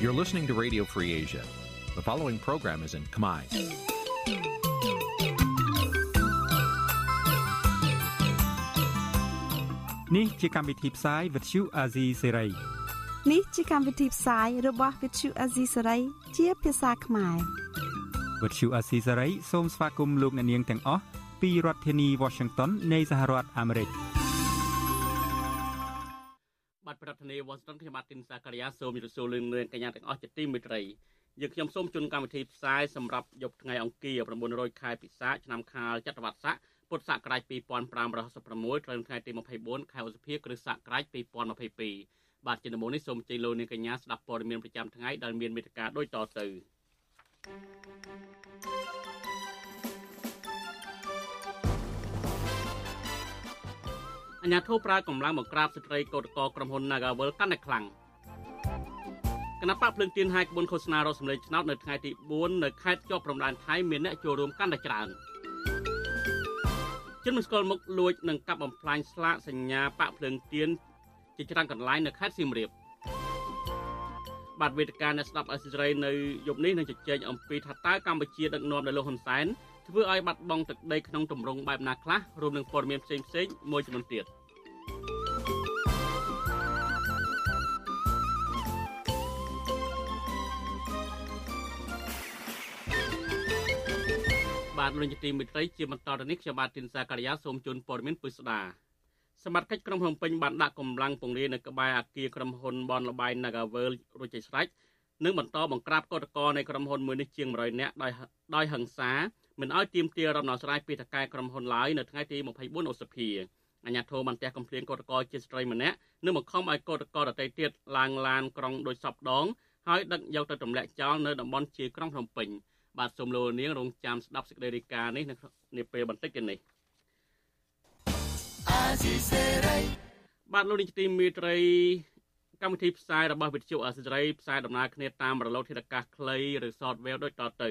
You're listening to Radio Free Asia. The following program is in Khmer. Nǐ ជាកម្មវិធីផ្សាយ Vuthu Azizi Serai នេះជាកម្មវិធីផ្សាយរបស់ Vuthu Azizi Serai ជាភាសាខ្មែរ Vuthu Azizi Serai សូមស្វាគមន៍លោកអ្នកនាងទាំងអស់ពីរដ្ឋធានី Washington នៃសហរដ្ឋអាមេរិក បាទប្រធានាទី Washington ខ្ញុំបាទទីនសាករិយាសូមជម្រាបសួរលោកនាងកញ្ញាទាំងអស់ជាទីមេត្រីយើងខ្ញុំសូមជូនកម្មវិធីផ្សាយសម្រាប់យប់ថ្ងៃអង្គារ900ខែពិសាឆ្នាំខាលចត្វាស័កពុទ្ធសករាជ2566ត្រូវថ្ងៃទី24ខែឧសភាគ្រិស្តសករាជ2022បាទជាដំបូងនេះសូមជ័យលោកនាងកញ្ញាស្ដាប់ព័ត៌មានប្រចាំថ្ងៃដែលមានមេត្តាដូចតទៅ អញ្ញាធិបប្រើកម្លាំងបង្ក្រាបស្ត្រីកោតកក្រុមហ៊ុន Nagavel កាន់តែខ្លាំងគណៈបកភ្លើងទៀនហាយក្បួនឃោសនារកសម្លេងឆ្នោតនៅថ្ងៃទី4នៅខេត្តជាប់ព្រំដែនថៃមានអ្នកចូលរួមកាន់តែច្រើនជនមិនស្គាល់មុខលួចនិងកាប់បំផ្លាញស្លាកសញ្ញាបកភ្លើងទៀនជាច្រើនកន្លែងនៅខេត្តសៀមរាបបាទវេទិកាអ្នកស្ដាប់អសិរ័យនៅយប់នេះនឹងជជែកអំពីថាតើកម្ពុជាដឹកនាំដោយលោកហ៊ុនសែន ធ្វើឲ្យបាត់បង់ទឹកដីក្នុងទម្រង់បែបណាខ្លះរួមនឹងព័ត៌មានផ្សេងៗមួយចំនួនទៀត។បាទលោកនាយកទីមេត្រីជាបន្តទៅនេះខ្ញុំបាទទីនសាករិយាសូមជូនព័ត៌មានពុស្ដាសមត្ថកិច្ចក្រុងភ្នំពេញបានដាក់កម្លាំងពង្រាយនៅក្បែរអគារក្រុមហ៊ុនបនលបៃ Nagavel រួចជាស្រេចនិងបន្តបង្ក្រាបកតកនៃក្រុមហ៊ុនមួយនេះជាង100នាក់ដោយដោយហិង្សា មិនឲ្យទាមទាររំដោះស្រាយពីតកែក្រុមហ៊ុនឡើយនៅថ្ងៃទី24ឧសភាអញ្ញាធមបានផ្ទះកំភ្លៀងកតកជាស្ត្រីម្នាក់និងបង្ខំឲ្យកតកដតីទៀតឡើងឡានក្រុងដោយសពដងហើយដឹកយកទៅទម្លាក់ចោលនៅតំបន់ជាក្រុងភ្នំពេញបាទសូមលោកនាងរងចាំស្ដាប់សេចក្តីរាយការណ៍នេះនៅពេលបន្តិចទៀតនេះបាទលោកនាងទីមេត្រីកម្មវិធីផ្សាយរបស់វិទ្យុអសិរ័យផ្សាយដំណើរគ្នាតាមរលកធាតុអាកាសខ្លីឬ Shortwave ដូចតទៅ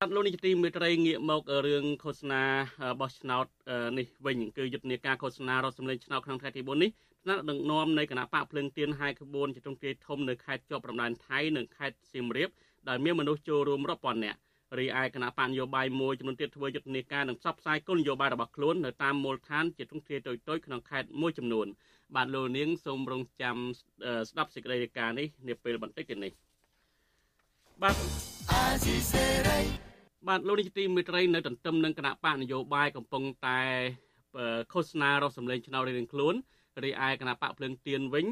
បាទលោកនេះជាទីមេត្រីងាកមករឿងឃោសនាបោះឆ្នោតនេះវិញគឺយុទ្ធនាការឃោសនារត់សម្លេងឆ្នោតក្នុងថ្ងៃទី4នេះថ្នាក់ដឹកនាំនៃគណៈបកភ្លើងទៀនហាយក្បួនជាទ្រង់ទ្រាយធំនៅខេត្តជាប់ព្រំដែនថៃនិងខេត្តសៀមរាបដែលមានមនុស្សចូលរួមរាប់ពាន់នាក់រីឯគណៈបកនយោបាយមួយចំនួនទៀតធ្វើយុទ្ធនាការនិងផ្សព្វផ្សាយគោលនយោបាយរបស់ខ្លួននៅតាមមូលដ្ឋានជាទ្រង់ទ្រាយតូចៗក្នុងខេត្តមួយចំនួនបាទលោកនាងសូមរងចាំស្ដាប់សេចក្តីរាយការណ៍នេះនាពេលបន្តិចទៀតនេះបាទអាស៊ីសេរី បាទលោកនេះទីមេត្រីនៅទន្ទឹមនឹងគណៈបកនយោបាយកំពុងតែឃោសនារកសម្លេងឆ្នោតរៀងខ្លួនរីឯគណៈបកភ្លើងទៀនវិញ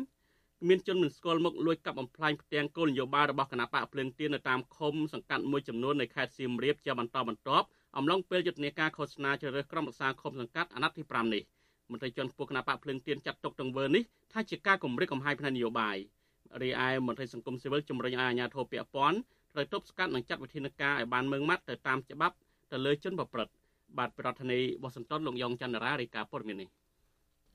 មានជនមិនស្គាល់មុខលួចកាប់បំផ្លាញផ្ទាំងគោលនយោបាយរបស់គណៈបកភ្លើងទៀននៅតាមឃុំសង្កាត់មួយចំនួននៃខេត្តសៀមរាបជាបន្តបន្ទាប់អំឡុងពេលយុទ្ធនាការឃោសនាជ្រើសរើសក្រុមប្រឹក្សាឃុំសង្កាត់អាណត្តិទី5នេះមន្ត្រីជាន់ខ្ពស់គណៈបកភ្លើងទៀនចាត់ទុកទង្វើនេះថាជាការគម្រិតកំហែងផ្នែកនយោបាយរីឯមន្ត្រីសង្គមស៊ីវិលជំរុញឲ្យអាជ្ញាធរពាក់ព័ន្ធ ត្រូវទប់ស្កាត់និងចាត់វិធានការឲ្យបានម៉ឺងម៉ាត់ទៅតាមច្បាប់ទៅលើជនប្រព្រឹត្តបាទប្រធានាធិបតីវ៉ាស៊ីនតោនលោកយ៉ងច័ន្ទរារាយការណ៍ព័ត៌មាននេះ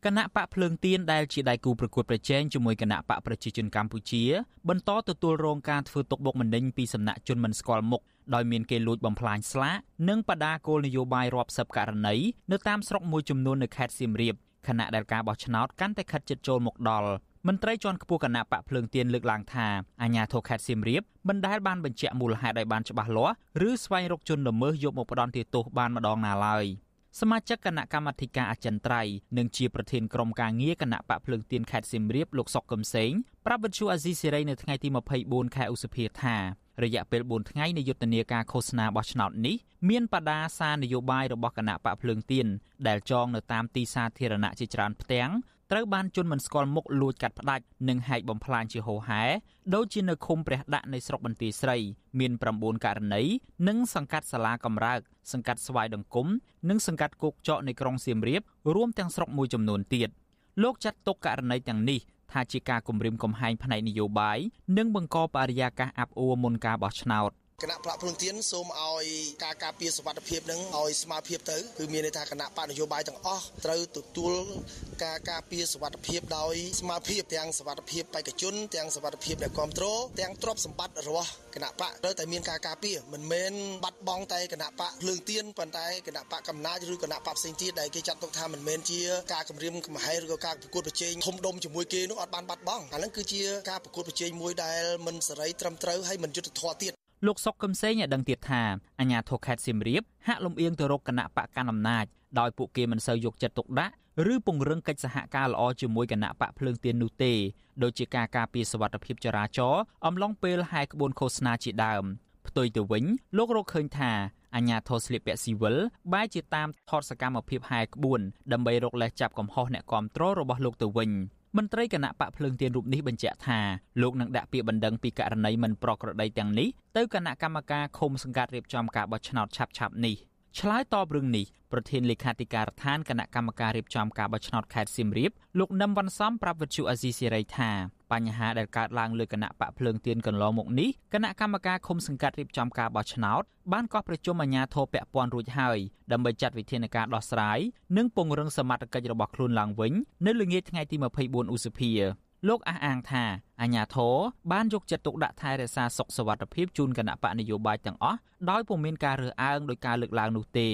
គណៈបកភ្លើងទៀនដែលជាដៃគូប្រកួតប្រជែងជាមួយគណៈបកប្រជាជនកម្ពុជា បន្តទទួលរងការធ្វើទុកបុកម្នេញពីសំណាក់ជនមិនស្គាល់មុខដោយមានគេលួចបំផ្លាញស្លាកនិងបដាគោលនយោបាយរាប់សិបករណីនៅតាមស្រុកមួយចំនួននៅខេត្តសៀមរាបខណៈដែលការបោះឆ្នោតកាន់តែខិតជិតចូលមកដល់ មន្ត្រីជាន់ខ្ពស់គណៈបកភ្លើងទៀនលើកឡើងថាអាញាធរខេត្តសៀមរាបមិនដែលបានបញ្ជាក់មូលហេតុឲ្យបានច្បាស់លាស់ឬស្វែងរកជនល្មើសយកមកផ្ដន់ទោសបានម្ដងណាឡើយ។សមាជិកគណៈកម្មាធិការអចិន្ត្រៃយ៍និងជាប្រធានក្រុមការងារគណៈបកភ្លើងទៀនខេត្តសៀមរាបលោកសុកកឹមសេងប្រាប់វិទ្យុអាស៊ីសេរីនៅថ្ងៃទី24ខែឧសភាថារយៈពេល4ថ្ងៃនៃយុទ្ធនាការឃោសនាបោះឆ្នោតនេះមានបដាសារនយោបាយរបស់គណៈបកភ្លើងទៀនដែលចងនៅតាមទីសាធារណៈជាច្រើនផ្ទាំង ត្រូវបានជនមិនស្គាល់មុខលួចកាត់ផ្ដាច់និងហែកបំផ្លាញជាហូរហែដូចជានៅឃុំព្រះដាក់នៃស្រុកបន្ទាយស្រី មាន9ករណីនិងសង្កាត់សាលាកំរើក សង្កាត់ស្វាយដង្គមនិងសង្កាត់គោកចកនៃក្រុងសៀមរាបរួមទាំងស្រុកមួយចំនួនទៀតលោកចាត់ទុកករណីទាំងនេះថាជាការគំរាមកំហែងផ្នែកនយោបាយនិងបង្កបរិយាកាសអាប់អួរមុនការបោះឆ្នោត គណៈប្រាក់ភ្លឹងទៀនសូមឲ្យការការពារសុវត្ថិភាពនឹងឲ្យស្មើភាពទៅគឺមានន័យថាគណៈបកនយោបាយទាំងអស់ត្រូវទទួលការការពារសុវត្ថិភាពដោយស្មើភាពទាំងសុវត្ថិភាពបេក្ខជនទាំងសុវត្ថិភាពអ្នកគ្រប់គ្រងទាំងទ្រព្យសម្បត្តិរបស់គណៈបកត្រូវតែមានការការពារមិនមែនបាត់បង់តែគណៈបកភ្លើងទៀនប៉ុន្តែគណៈបកកំណាចឬគណៈបកផ្សេងទៀតដែលគេចាត់ទុកថាមិនមែនជាការគម្រាមកំហែងឬក៏ការប្រកួតប្រជែងធំដុំជាមួយគេនោះអត់បានបាត់បង់អាហ្នឹងគឺជាការប្រកួតប្រជែងមួយដែលមិនសេរីត្រឹមត្រូវហើយមិនយុត្តិធម៌ទៀត លោកសុកកឹមសេងឲ្យដឹងទៀតថាអាញាធរខេត្តសៀមរាបហាក់លំអៀងទៅរកគណៈបកកណ្ដាលអំណាចដោយពួកគេមិនសូវយកចិត្តទុកដាក់ឬពង្រឹងកិច្ចសហការល្អជាមួយគណៈបកភ្លើងទៀននោះទេដូចជាការការពារសវត្ថិភាពចរាចរណ៍អំឡុងពេលហែកក្បួនឃោសនាជាដើមផ្ទុយទៅវិញលោករកឃើញថាអញ្ញាធរស្លៀកពាក់ស៊ីវិលបែរជាតាមថតសកម្មភាពហែក្បួនដើម្បីរកលេសចាប់កំហុសអ្នកគាំទ្ររបស់លោកទៅវិញ មន្ត្រីគណៈបកភ្លើងទៀនរូបនេះបញ្ជាក់ថាលោកនឹងដាក់ពាក្យបណ្ដឹងពីករណីមិនប្រក្រតីទាំងនេះទៅគណៈកម្មការឃុំសង្កាត់រៀបចំការបោះឆ្នោតឆាប់ៗនេះ ឆ្លើយតបរឿងនេះប្រធានលេខាធិការដ្ឋានគណៈកម្មការរៀបចំការបោះឆ្នោតខេត្តសៀមរាបលោកនឹមវ៉ាន់សំប្រាប់វិទ្យុអាស៊ីសេរីថាបញ្ហាដែលកើតឡើងលើគណៈបកភ្លើងទៀនកន្លងមកនេះគណៈកម្មការឃុំសង្កាត់រៀបចំការបោះឆ្នោតបានកោះប្រជុំអាជ្ញាធរពាក់ព័ន្ធរួចហើយដើម្បីចាត់វិធានការដោះស្រាយនិងពង្រឹងសមត្ថកិច្ចរបស់ខ្លួនឡើងវិញនៅល្ងាចថ្ងៃទី24ឧសភា លោកអះអាងថាអាញាធរបានយកចិត្តទុកដាក់ថែរក្សាសុខសวัสดิភាពជូនគណៈបកនយោបាយទាំងអស់ដោយពុំមានការរើសអើងដោយការលើកឡើងនោះទេ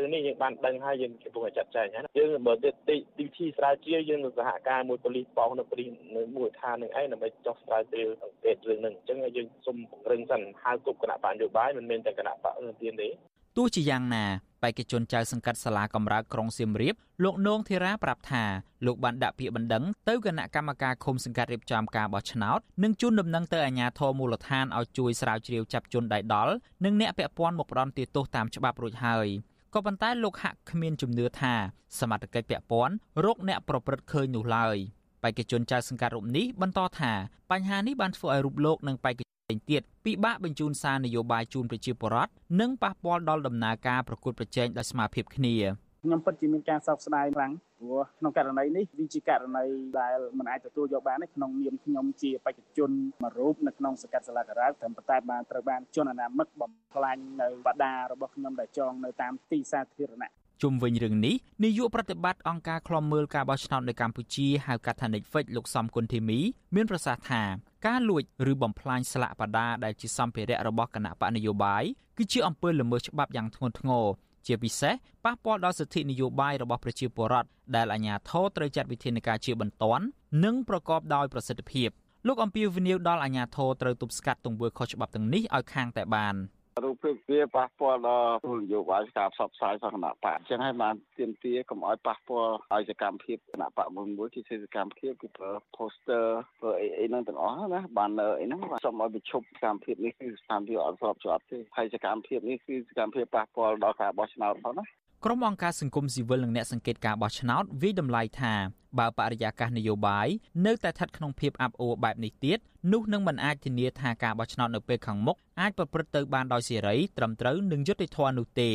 រឿងនេះយើងបានដឹងហើយយើងកំពុងតែចាត់ចែងណាយើងបើទីទីទីស្រាវជ្រាវយើងនឹងសហការមួយប៉ូលីសប៉ោះនៅប៉ូលីសនៅមួយឋាននឹងឯងដើម្បីចោះស្រាវជ្រាវអង្កេតរឿងហ្នឹងអញ្ចឹងយើងសូមពង្រឹងសិនហៅគ្រប់គណៈបកនយោបាយមិនមែនតែគណៈបករឿងទៀនទេទោះជាយ៉ាងណា បេក្ខជនចៅសង្កាត់សាលាកំរើកក្រុងសៀមរាបលោកនងធីរ៉ាប្រាប់ថាលោកបានដាក់ពាក្យបណ្ដឹងទៅគណៈកម្មការឃុំសង្កាត់រៀបចំការបោះឆ្នោតនិងជូនដំណឹងទៅអាជ្ញាធរមូលដ្ឋានឲ្យជួយស្រាវជ្រាវចាប់ជនដៃដល់និងអ្នកពាក់ព័ន្ធមកផ្ដន់ទោសតាមច្បាប់រួចហើយក៏ប៉ុន្តែលោកហាក់គ្មានជំនឿថាសមត្ថកិច្ចពាក់ព័ន្ធរកអ្នកប្រព្រឹត្តឃើញនោះឡើយបេក្ខជនចៅសង្កាត់រូបនេះបន្តថាបញ្ហានេះបានធ្វើឲ្យរូបលោកនិងបេក្ខ ជនទៀតពិបាកបញ្ជូនសារនយោបាយជូនប្រជាពលរដ្ឋនិងប៉ះពាល់ដល់ដំណើរការប្រកួតប្រជែងដោយស្មារតីគ្នាខ្ញុំពិតជាមានការសោកស្ដាយខ្លាំងព្រោះក្នុងករណីនេះវាជាករណីដែលមិនអាចទទួលយកបានទេក្នុងនាមខ្ញុំជាបេក្ខជនមួយរូបនៅក្នុងសង្កាត់សាលាការ៉ាត្រឹមតែបានត្រូវបានជនអនាមិកបំផ្លាញនៅបដារបស់ខ្ញុំដែលចងនៅតាមទីសាធារណៈ ជុំវិញរឿងនេះនាយកប្រតិបត្តិអង្គការឃ្លាំមើលការបោះឆ្នោតនៅកម្ពុជាហៅកាត់ថា Netflix លោកសំគុណធីមី មានប្រសាសន៍ថាការលួចឬបំផ្លាញស្លាកបដាដែលជាសម្ភារៈរបស់គណៈបកនយោបាយគឺជាអំពើល្មើសច្បាប់យ៉ាងធ្ងន់ធ្ងរជាពិសេសប៉ះពាល់ដល់សិទ្ធិនយោបាយរបស់ប្រជាពលរដ្ឋដែលអាជ្ញាធរត្រូវចាត់វិធានការជាបន្ទាន់និងប្រកបដោយប្រសិទ្ធភាពលោកអំពីវនីវដល់អាជ្ញាធរត្រូវទប់ស្កាត់ទង្វើខុសច្បាប់ទាំងនេះឲ្យខាងតែបាន។ រូបភាពវាប៉ះពាល់ដល់គោលនយោបាយការផ្សព្វផ្សាយសាសនាបកអញ្ចឹងហើយបានទាមទារកុំឲ្យប៉ះពាល់ឲ្យសកម្មភាពគណៈបកមួយមួយគឺសកម្មភាពគឺប្រើ poster ប្រើអីអីហ្នឹងទាំងអស់ណាបានអីហ្នឹងសូមឲ្យបញ្ឈប់សកម្មភាពនេះគឺស្ថានភាពអត់ស្របច្បាប់ទេហើយសកម្មភាពនេះគឺសកម្មភាពប៉ះពាល់ដល់ការបោះឆ្នោតផងណា ក្រុមអង្គការសង្គមស៊ីវិលនិងអ្នកសង្កេតការបោះឆ្នោតវិតម្លៃថាបើបរិយាកាសនយោបាយនៅតែស្ថិតក្នុងភាពអាប់អួរបែបនេះទៀតនោះនឹងមិនអាចធានាថាការបោះឆ្នោតនៅពេលខាងមុខអាចប្រព្រឹត្តទៅបានដោយសេរីត្រឹមត្រូវនិងយុត្តិធម៌នោះទេ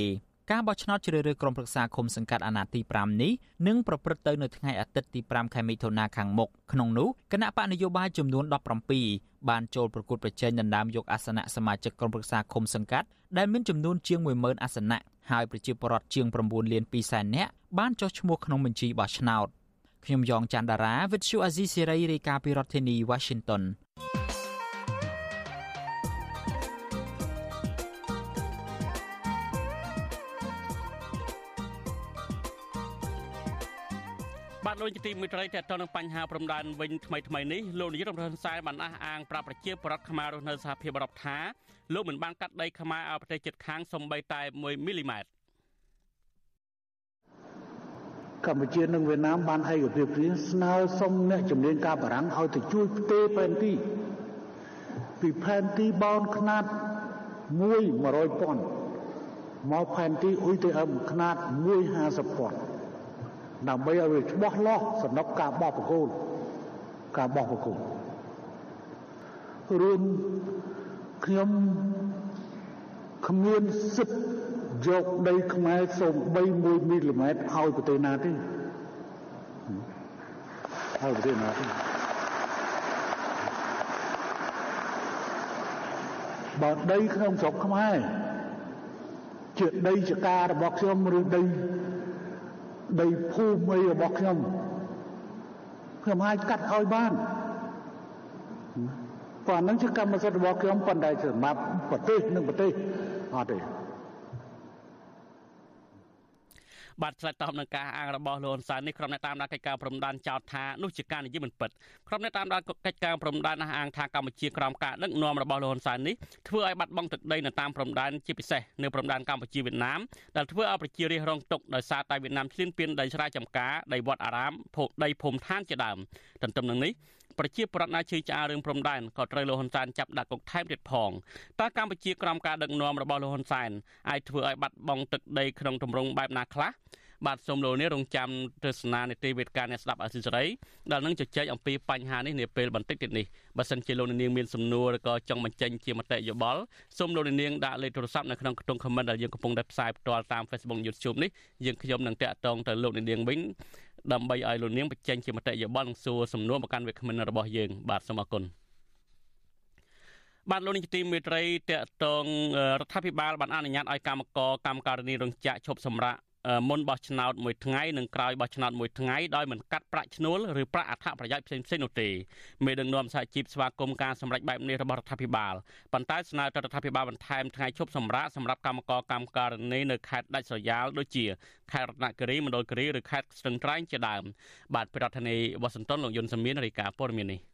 ការបោះឆ្នោតជ្រើសរើសក្រុមប្រឹក្សាឃុំសង្កាត់អាណត្តិទី5នេះនឹងប្រព្រឹត្តទៅនៅថ្ងៃអាទិត្យទី5ខែមិថុនាខាងមុខក្នុងនោះគណៈបកនយោបាយចំនួន17បានចូលប្រកួតប្រជែងដណ្ដើមយកអាសនៈសមាជិកក្រុមប្រឹក្សាឃុំសង្កាត់ដែលមានចំនួនជាង10000អាសនៈ ហើយប្រជាពលរដ្ឋជាង9លាន2សែននាក់បានចុះឈ្មោះក្នុងបញ្ជីបោះឆ្នោតខ្ញុំយ៉ងច័ន្ទដារាវិទ្យុអាស៊ីសេរីរាយការណ៍ពីរដ្ឋធានី Washington បាទលោកទីមិត្តរីតទៅនឹងបញ្ហាព្រំដែនវិញថ្មីថ្មីនេះលោកនាយករដ្ឋមន្ត្រីបានអះអាងប្រាប់ប្រជាពលរដ្ឋខ្មែររស់នៅសហភាពអឺរ៉ុបថាលោកមិនបានកាត់ដីខ្មែរឲ្យប្រទេសជិតខាងសំបីតែ1មីលីម៉ែត្រកម្ពុជានិងវៀតណាមបានឯកភាពគ្នាស្នើសុំអ្នកជំនាញការបារាំងឲ្យទៅជួយផ្ទេរផែនទីពីផែនទីបោនខ្នាត1 100ពាន់មកផែនទីអ៊ុយទេអឹមខ្នាត150ពាន់ ដើម្បីឲ្យវាច្បាស់លាស់សំណុកការបោះបង្គោលការបោះបង្គោលរួមខ្ញុំគ្មានសិទ្ធិយកដីខ្មែរសូម្បី1មីលីម៉ែត្រឲ្យប្រទេសណាទេឲ្យប្រទេសណាទេបើដីក្នុងស្រុកខ្មែរជាដីចការរបស់ខ្ញុំឬដី ដីភូមិរបស់ខ្ញុំខ្ញុំអាចកាត់ឲ្យបានប៉ុណ្ណឹងជាកម្មសិទ្ធិរបស់ខ្ញុំប៉ុន្តែសម្រាប់ប្រទេសនិងប្រទេសអត់ទេ បាទឆ្លើយតបនឹងការអាងរបស់លោកហ៊ុនសែននេះក្រុមអ្នកតាមដានកិច្ចការព្រំដែនចោទថានោះជាការនិយាយមិនពិតក្រុមអ្នកតាមដានកិច្ចការព្រំដែនអះអាងថាកម្ពុជាក្រោមការដឹកនាំរបស់លោកហ៊ុនសែននេះធ្វើឲ្យបាត់បង់ទឹកដីនៅតាមព្រំដែនជាពិសេសនៅព្រំដែនកម្ពុជាវៀតណាមដែលធ្វើឲ្យប្រជារាស្ត្ររងទុក្ខដោយសារតែវៀតណាមឈ្លានពានដីស្រែចម្ការដីវត្តអារាមភោគដីភូមិឋានជាដើមទន្ទឹមនឹងនេះប្រជាប្រដ្ឋណាជឿឆ្អារឿងព្រំដែនក៏ត្រូវលោកហ៊ុនសែនចាប់ដាក់គុកថែមទៀតផងតើកម្ពុជាក្រោមការដឹកនាំរបស់លោកហ៊ុនសែនអាចធ្វើឲ្យបាត់បង់ទឹកដីក្នុងទម្រង់បែបណាខ្លះ បាទសូមលោកនេះរងចាំទស្សនានីតិវេទការអ្នកស្ដាប់អសិរ័យដែលនឹងជជែកអំពីបញ្ហានេះនាពេលបន្តិចទៀតនេះបើសិនជាលោកនាងមានសំណួរឬក៏ចង់បញ្ចេញជាមតិយោបល់សូមលោកនាងដាក់លេខទូរស័ព្ទនៅក្នុងខ្ទង់ comment ដែលយើងកំពុងតែផ្សាយផ្ទាល់តាម Facebook YouTube នេះយើងខ្ញុំនឹងតាក់ទងទៅលោកនាងវិញដើម្បីឲ្យលោកនាងបញ្ចេញជាមតិយោបល់និងសួរសំណួរមកកាន់វាគ្មិនរបស់យើងបាទសូមអរគុណបាទលោកនាយកទីមេត្រីតកតងរដ្ឋាភិបាលបានអនុញ្ញាតឲ្យកម្មករកម្មការិនីរោងចក្រឈប់សម្រាក មុនបោះឆ្នោតមួយថ្ងៃនិងក្រោយបោះឆ្នោតមួយថ្ងៃដោយមិនកាត់ប្រាក់ឈ្នួលឬប្រាក់អត្ថប្រយោជន៍ផ្សេងៗនោះទេមេដឹកនាំសហជីពស្វាគមន៍ការសម្រេចបែបនេះរបស់រដ្ឋាភិបាលប៉ុន្តែស្នើទៅរដ្ឋាភិបាលបន្ថែមថ្ងៃឈប់សម្រាកសម្រាប់កម្មករកម្មការនីនៅខេត្តដាច់ស្រយាលដូចជាខេត្តរតនគិរីមណ្ឌលគិរីឬខេត្តស្ទឹងត្រែងជាដើមបាទប្រធានាធិបតីវ៉ាស៊ីនតោនលោកយុនសាមៀនរាយការណ៍ព័ត៌មាននេះ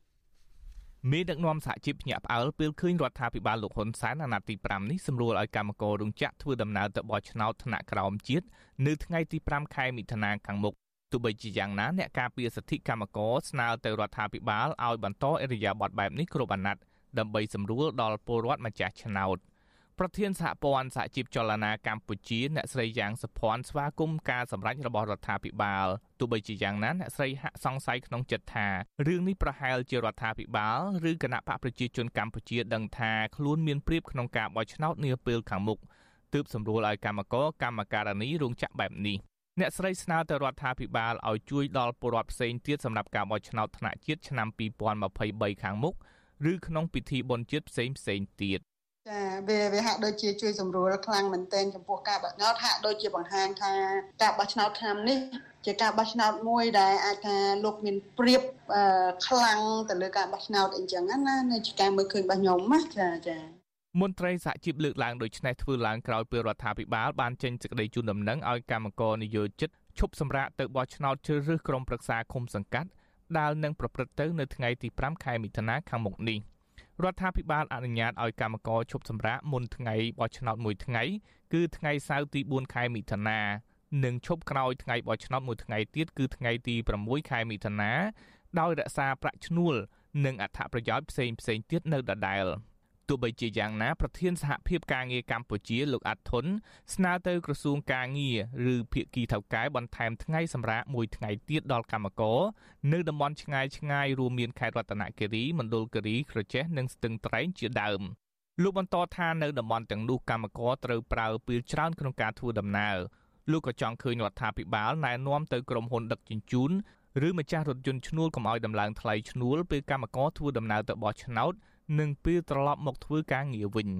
មេដឹកនាំសហជីពភ្ញាក់ផ្អើលពេលឃើញរដ្ឋាភិបាលលោកហ៊ុនសែនអាណត្តិទី5នេះសម្រួលឲ្យកម្មកររោងចក្រធ្វើដំណើរទៅបោះឆ្នោតថ្នាក់ក្រោមជាតិនៅថ្ងៃទី5ខែមិថុនាខាងមុខទោះបីជាយ៉ាងណាអ្នកការពារសិទ្ធិកម្មករស្នើទៅរដ្ឋាភិបាលឲ្យបន្តអរិយាប័ត្របែបនេះគ្រប់អាណត្តិដើម្បីសម្រួលដល់ពលរដ្ឋម្ចាស់ឆ្នោត ប្រធានសហព័ន្ធសហជីពចលនាកម្ពុជាអ្នកស្រីយ៉ាងសុភ័ណ្ឌស្វាគមន៍ការសម្រេចរបស់រដ្ឋាភិបាលទោះបីជាយ៉ាងណាអ្នកស្រីហាក់សង្ស័យក្នុងចិត្តថារឿងនេះប្រហែលជារដ្ឋាភិបាលឬគណៈបកប្រជាជនកម្ពុជាដឹងថាខ្លួនមានព្រៀបក្នុងការបោះឆ្នោតនាពេលខាងមុខទើបសម្រួលឲ្យកម្មករកម្មការនីរោងចក្របែបនេះអ្នកស្រីស្នើទៅរដ្ឋាភិបាលឲ្យជួយដល់ពលរដ្ឋផ្សេងទៀតសម្រាប់ការបោះឆ្នោតថ្នាក់ជាតិឆ្នាំ2023ខាងមុខឬក្នុងពិធីបុណ្យជាតិផ្សេងផ្សេងទៀត ចាវាវាហាក់ដូចជាជួយសម្រួលខ្លាំងមែនទែនចំពោះការបោះឆ្នោតហាក់ដូចជាបង្ហាញថាការបោះឆ្នោតឆ្នាំនេះជាការបោះឆ្នោតមួយដែលអាចថាលោកមានព្រៀបខ្លាំងទៅលើការបោះឆ្នោតអីចឹងណានៅជាការមើលឃើញរបស់ខ្ញុំណាចាចាមន្ត្រីសហជីពលើកឡើងដូចនេះធ្វើឡើងក្រោយពេលរដ្ឋាភិបាលបានចេញសេចក្តីជូនដំណឹងឲ្យកម្មករនិយោជិតឈប់សម្រាកទៅបោះឆ្នោតជ្រើសរើសក្រុមប្រឹក្សាឃុំសង្កាត់ដែលនឹងប្រព្រឹត្តទៅនៅថ្ងៃទី5ខែមិថុនាខាងមុខនេះ រដ្ឋាភិបាលអនុញ្ញាតឲ្យកម្មករឈប់សម្រាកមុនថ្ងៃបោះឆ្នោតមួយថ្ងៃគឺថ្ងៃសៅរ៍ទី4ខែមិថុនានិងឈប់ក្រោយថ្ងៃបោះឆ្នោតមួយថ្ងៃទៀតគឺថ្ងៃទី6ខែមិថុនាដោយរក្សាប្រាក់ឈ្នួលនិងអត្ថប្រយោជន៍ផ្សេងផ្សេងទៀតនៅដដែល។ ទោះបីជាយ៉ាងណាប្រធានសហភាពការងារកម្ពុជាលោកអាត់ធុនស្នើទៅក្រសួងការងារឬភាគីថៅកែបន្ថែមថ្ងៃសម្រាប់មួយថ្ងៃទៀតដល់កម្មករនៅតំបន់ឆ្ងាយឆ្ងាយរួមមានខេត្តរតនគិរីមណ្ឌលគិរីក្រចេះនិងស្ទឹងត្រែងជាដើមលោកបន្តថានៅតំបន់ទាំងនោះកម្មករត្រូវប្រើពេលច្រើនក្នុងការធ្វើដំណើរលោកក៏ចង់ឃើញរដ្ឋាភិបាលណែនាំទៅក្រុមហ៊ុនដឹកជញ្ជូនឬម្ចាស់រថយន្តឈ្នួលកុំឲ្យដំឡើងថ្លៃឈ្នួលពេលកម្មករធ្វើដំណើរទៅបោះឆ្នោត និងពេលត្រឡប់មកធ្វើការងារវិញ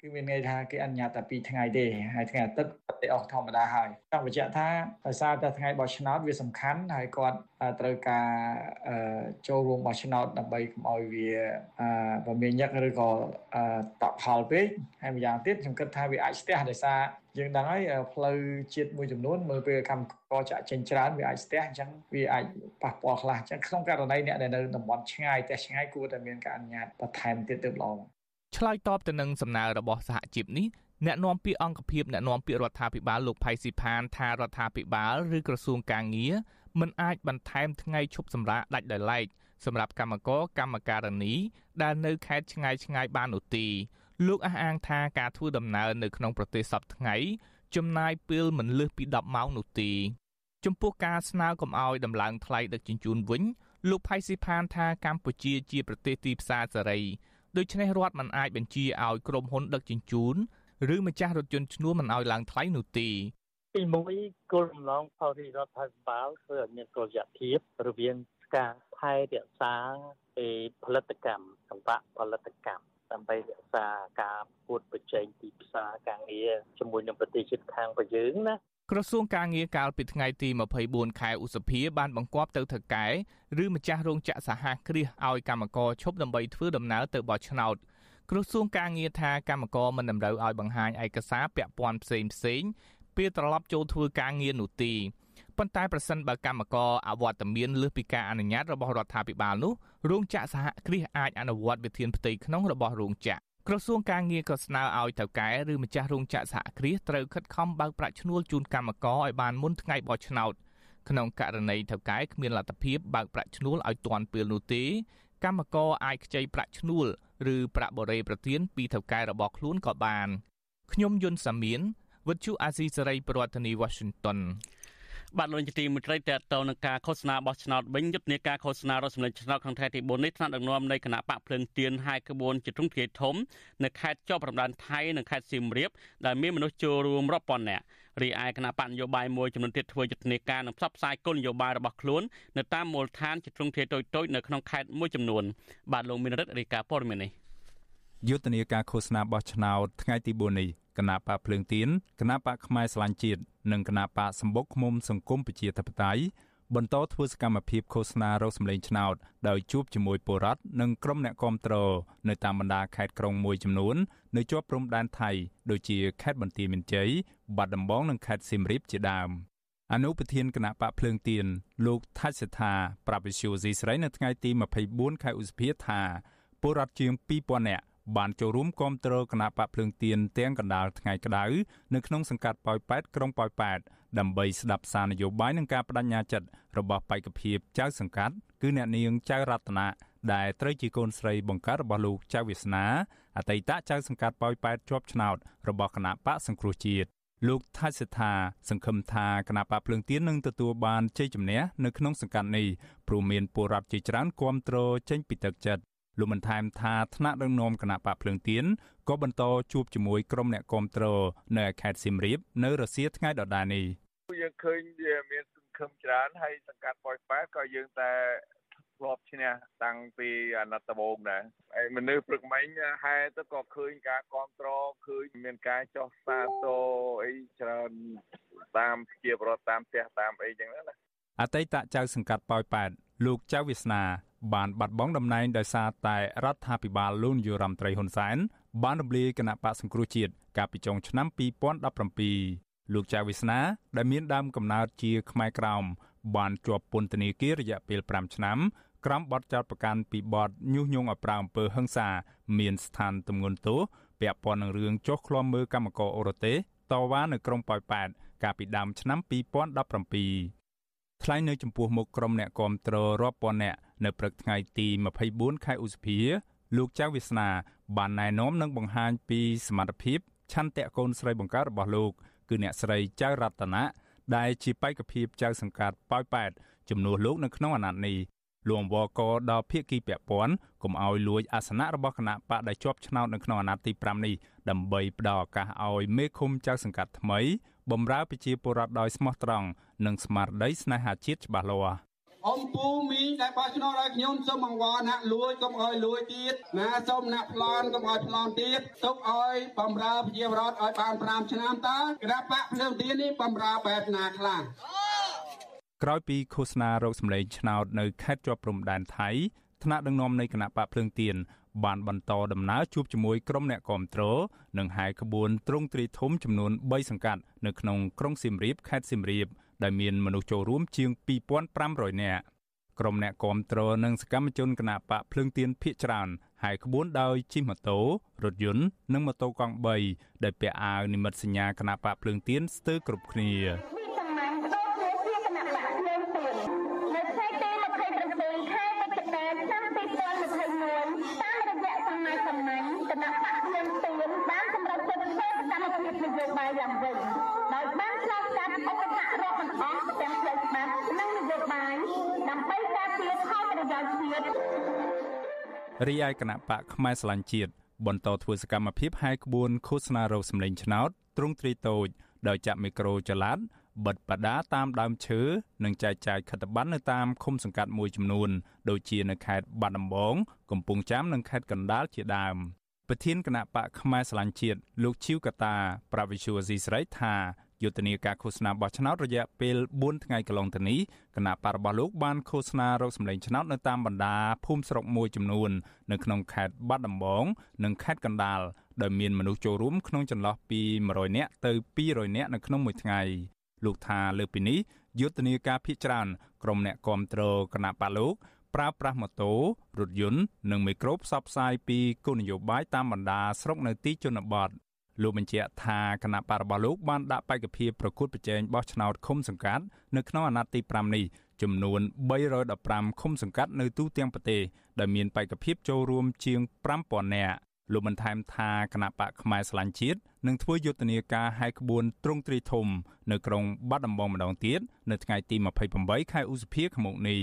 គឺមានន័យថាគេអនុញ្ញាតតែ2ថ្ងៃទេហើយថ្ងៃអាទិត្យតែអស់ធម្មតាហើយចង់បញ្ជាក់ថាដោយសារតែថ្ងៃបោះឆ្នោតវាសំខាន់ហើយគាត់ត្រូវការចូលរួមបោះឆ្នោតដើម្បីកុំឲ្យវាបមានញឹកឬក៏តក់ផលពេកហើយម្យ៉ាងទៀតខ្ញុំគិតថាវាអាចស្ទះដោយសារ យើងដឹងហើយផ្លូវជាតិមួយចំនួនមើលពេលកម្មករចាក់ចេញច្រើនវាអាចស្ទះអញ្ចឹងវាអាចប៉ះពាល់ខ្លះអញ្ចឹងក្នុងករណីអ្នកដែលនៅតំបន់ឆ្ងាយតែឆ្ងាយគួរតែមានការអនុញ្ញាតបន្ថែមទៀតទៅល្អឆ្លើយតបទៅនឹងសំណើរបស់សហជីពនេះអ្នកនាំពាក្យអង្គភាពអ្នកនាំពាក្យរដ្ឋាភិបាលលោកផៃស៊ីផានថារដ្ឋាភិបាលឬក្រសួងកាងារមិនអាចបន្ថែមថ្ងៃឈប់សម្រាកដាច់ដោយឡែកសម្រាប់កម្មករកម្មការនីដែលនៅខេត្តឆ្ងាយឆ្ងាយបាននោះទេ លោកអះអាងថាការធ្វើដំណើរនៅក្នុងប្រទេសសពថ្ងៃចំណាយពេលមិនលើសពី10ម៉ោងនោះទេចំពោះការស្នើកុំឲ្យដំឡើងថ្លៃដឹកជញ្ជូនវិញលោកផៃស៊ីផានថាកម្ពុជាជាប្រទេសទីផ្សារសេរីដូច្នេះរដ្ឋមិនអាចបញ្ជាឲ្យក្រុមហ៊ុនដឹកជញ្ជូនឬម្ចាស់រថយន្តឈ្នួលមិនឲ្យឡើងថ្លៃនោះទេទីមួយគោលបំណងផលរដ្ឋាភិបាលធ្វើឲ្យមានតុល្យភាពរវាងការថែរក្សាផលិតកម្មសម្បកផលិតកម្ម ដើម្បីរក្សាការពួតប្រជែងទីផ្សារការងារជាមួយនឹងប្រទេសជិតខាងរបស់យើងណាក្រសួងការងារកាលពីថ្ងៃទី24ខែឧសភាបានបង្គាប់ទៅថៅកែឬម្ចាស់រោងចក្រសហគ្រាសឲ្យកម្មករឈប់ដើម្បីធ្វើដំណើរទៅបោះឆ្នោតក្រសួងការងារថាកម្មករមិនតម្រូវឲ្យបង្ហាញឯកសារពាក់ព័ន្ធផ្សេងផ្សេងពេលត្រឡប់ចូលធ្វើការងារនោះទេ ប៉ុន្តែប្រសិនបើកម្មករអវត្តមានលើសពីការអនុញ្ញាតរបស់រដ្ឋាភិបាលនោះរោងចក្រសហគ្រាសអាចអនុវត្តវិធានផ្ទៃក្នុងរបស់រោងចក្រក្រសួងការងារក៏ស្នើឲ្យថៅកែឬម្ចាស់រោងចក្រសហគ្រាសត្រូវខិតខំបើកប្រាក់ឈ្នួលជូនកម្មករឲ្យបានមុនថ្ងៃបោះឆ្នោតក្នុងករណីថៅកែគ្មានលទ្ធភាពបើកប្រាក់ឈ្នួលឲ្យទាន់ពេលនោះទេកម្មករអាចខ្ចីប្រាក់ឈ្នួលឬប្រាក់បរិយាប្រទានពីថៅកែរបស់ខ្លួនក៏បានខ្ញុំយុនសាមៀនវិទ្យុអាស៊ីសេរីប្រធានាធិបតី Washington បាទលោកនាយកទីមេត្រីតើតើនឹងការឃោសនាបោះឆ្នោតវិញយុទ្ធនាការឃោសនារដ្ឋសម្លេងឆ្នោតក្នុងថ្ងៃទី4នេះថ្នាក់ដឹកនាំនៃគណៈបកភ្លឹងទៀនហាយក្បួនជាទ្រង់ទ្រាយធំនៅខេត្តជាប់ព្រំដែនថៃនិងខេត្តសៀមរាបដែលមានមនុស្សចូលរួមរាប់ពាន់នាក់រីឯគណៈបកនយោបាយមួយចំនួនទៀតធ្វើយុទ្ធនាការនិងផ្សព្វផ្សាយគោលនយោបាយរបស់ខ្លួននៅតាមមូលដ្ឋានជាទ្រង់ទ្រាយតូចៗនៅក្នុងខេត្តមួយចំនួនបាទលោកមានរិទ្ធរាយការណ៍ព័ត៌មាននេះ យុទ្ធនាការឃោសនាបោះឆ្នោតថ្ងៃទី4នេះគណៈបកភ្លើងទៀនគណៈបកផ្នែកស្លាញ់ជាតិនិងគណៈបកសម្បុកឃុំសង្គមប្រជាធិបតេយ្យបន្តធ្វើសកម្មភាពឃោសនារកសម្លេងឆ្នោតដោយជួបជាមួយពលរដ្ឋនិងក្រុមអ្នកគាំទ្រនៅតាមបណ្ដាខេត្តក្រុងមួយចំនួននៅជាប់ព្រំដែនថៃដូចជាខេត្តបន្ទាយមានជ័យបាត់ដំបងនិងខេត្តសៀមរាបជាដើមអនុប្រធានគណៈបកភ្លើងទៀនលោកថាច់សេដ្ឋាប្រាប់វិសុយស៊ីស្រីនៅថ្ងៃទី24ខែឧសភាថាពលរដ្ឋជាង2000នាក់ បានចូលរួមគាំទ្រគណៈបកភ្លើងទៀនទាំងកណ្ដាលថ្ងៃក្តៅនៅក្នុងសង្កាត់ប៉ោយប៉ែតក្រុងប៉ោយប៉ែតដើម្បីស្ដាប់សារនយោបាយនិងការបដិញ្ញាចិត្តរបស់បេក្ខភាពចៅសង្កាត់គឺអ្នកនាងចៅរតនាដែលត្រូវជាកូនស្រីបង្កើតរបស់លោកចៅវាសនាអតីតចៅសង្កាត់ប៉ោយប៉ែតជាប់ឆ្នោតរបស់គណៈបកសង្គ្រោះជាតិលោកថាសិដ្ឋាសង្ឃឹមថាគណៈបកភ្លើងទៀននឹងទទួលបានជ័យជំនះនៅក្នុងសង្កាត់នេះព្រោះមានពលរដ្ឋជាច្រើនគាំទ្រចេញពីទឹកចិត្ត លោកបានថែមថាថ្នាក់ដឹកនាំគណៈបកភ្លើងទៀនក៏បន្តជួបជាមួយក្រុមអ្នកគាំទ្រនៅខេត្តសៀមរាបនៅរសៀលថ្ងៃដដែលនេះយើងឃើញវាមានសង្ឃឹមច្រើនហើយសង្កាត់ប៉ោយប៉ែតក៏យើងតែធ្លាប់ឈ្នះតាំងពីអាណត្តិដំបូងដែរហើយមនុស្សព្រឹកមិញហែទៅក៏ឃើញការគ្រប់គ្រងឃើញមានការចោះសាទរអីច្រើនតាមជាប្រវត្តិតាមផ្ទះតាមអីចឹងណាអតីតចៅសង្កាត់ប៉ោយប៉ែត លោកចៅវាសនាបានបាត់បង់តំណែងដោយសារតែរដ្ឋាភិបាលលោកនាយរដ្ឋមន្ត្រីហ៊ុនសែនបានរំលាយគណៈបកសង្គ្រោះជាតិកាលពីចុងឆ្នាំ2017លោកចៅវិស្នាដែលមានដើមកំណើតជាខ្មែរក្រោមបានជាប់ពន្ធនាគាររយៈពេល5ឆ្នាំក្រោមបទចោទប្រកាន់ពីបទញុះញង់ឲ្យប្រើអំពើហិង្សា មានស្ថានទម្ងន់ទោសពាក់ព័ន្ធនឹងរឿងចុះឃ្លាំមើលកម្មករអូរ៉ូតេតវ៉ានៅក្រុងប៉ោយប៉ែតកាលពីដើមឆ្នាំ2017 ថ្លែងនៅចំពោះមុខក្រុមអ្នកគាំទ្ររាប់ពាន់នាក់នៅព្រឹកថ្ងៃទី24ខែឧសភាលោកចៅវាសនា បានណែនាំនិងបង្ហាញពីសមត្ថភាពឆន្ទៈកូនស្រីបង្កើតរបស់លោក គឺអ្នកស្រីចៅរតនាដែលជាបេក្ខភាពចៅសង្កាត់ប៉ោយប៉ែតជំនួសលោកនៅក្នុងអាណត្តិនេះលោកអង្វរកដល់ភៀកគីពាក់ព័ន្ធកុំឲ្យលួចអាសនៈរបស់គណៈបកដែលជាប់ឆ្នោតនៅក្នុងអាណត្តិទី5នេះដើម្បីផ្ដល់ឱកាសឲ្យមេឃុំចៅសង្កាត់ថ្មី បម្រើប្រជាពលរដ្ឋដោយស្មោះត្រង់និងស្មារតីស្នេហាជាតិច្បាស់លាស់អំពូមីងដែលបោះឆ្នោតឲ្យខ្ញុំសូមអង្វរណាក់លួចកុំឲ្យលួចទៀតណាសូមណាក់ប្លន់កុំឲ្យប្លន់ទៀតទុកឲ្យបំរើប្រជាពលរដ្ឋឲ្យបាន5ឆ្នាំតើគណៈបកភ្លើងទៀននេះបំរើបែបណាខ្លះក្រោយពីឃោសនារោគសម្លេងឆ្នោតនៅខេត្តជាប់ព្រំដែនថៃថ្នាក់ដឹកនាំនៃគណៈបកភ្លើងទៀន បានបន្តដំណើរជួបជាមួយក្រុមអ្នកគាំទ្រនិងហែក្បួនទ្រង់ទ្រីធំចំនួន3សង្កាត់នៅក្នុងក្រុងសៀមរាបខេត្តសៀមរាបដែលមានមនុស្សចូលរួមជាង2500នាក់ក្រុមអ្នកគាំទ្រនិងសកម្មជនគណបកភ្លើងទៀនភៀកច្រើនហែក្បួនដោយជិះម៉ូតូរថយន្តនិងម៉ូតូកង់3ដែលពាក់អាវនិមិត្តសញ្ញាគណបកភ្លើងទៀនស្ទើរគ្រប់គ្នា រីឯគណៈបកខ្មែរស្លាញ់ជាតិបន្តធ្វើសកម្មភាពហែក្បួនឃោសនារោសម្លេងឆ្នោតទ្រង់ទ្រីតូចដោយចាក់មីក្រូចល័តបិទបដាតាមដើមឈើនិងចែកចាយខិត្តប័ណ្ណនៅតាមឃុំសង្កាត់មួយចំនួន ដូចជានៅខេត្តបាត់ដំបង កំពង់ចាមនិងខេត្តកណ្ដាលជាដើម។ ប្រធានគណៈបកផ្នែកស្រឡាញ់ជាតិលោកឈីវកតាប្រវិសុវស៊ីស្រីថាយុទ្ធនាការឃោសនាបោះឆ្នោតរយៈពេល4ថ្ងៃកន្លងទៅនេះគណៈបករបស់លោកបានឃោសនារកសម្លេងឆ្នោតនៅតាមបណ្ដាភូមិស្រុកមួយចំនួននៅក្នុងខេត្តបាត់ដំបង និងខេត្តកណ្ដាលដោយមានមនុស្សចូលរួមក្នុងចន្លោះពី100នាក់ទៅ200នាក់នៅក្នុងមួយថ្ងៃលោកថាលើពីនេះយុទ្ធនាការភ ieck ច្រើនក្រុមអ្នកគ្រប់គ្រងគណៈបកលោក ប្រើប្រាស់ម៉ូតូរថយន្តនិងមីក្រូផ្សព្វផ្សាយពីគោលនយោបាយតាមបណ្ដាស្រុកនៅទីជនបទលោកបញ្ជាក់ថាគណៈបករបស់លោកបានដាក់បេក្ខភាពប្រកួតប្រជែងបោះឆ្នោតឃុំសង្កាត់នៅក្នុងអាណត្តិទី5នេះចំនួន315ឃុំសង្កាត់នៅទូទាំងប្រទេសដែលមានបេក្ខភាពចូលរួមជាង5000នាក់លោកបន្ថែមថាគណៈបកផ្នែកស្លាញ់ជាតិនឹងធ្វើយុទ្ធនាការហែកក្បួនទ្រង់ទ្រីធំ នៅក្រុងបាត់ដំបងម្ដងទៀតនៅថ្ងៃទី28ខែឧសភាឆ្នាំនេះ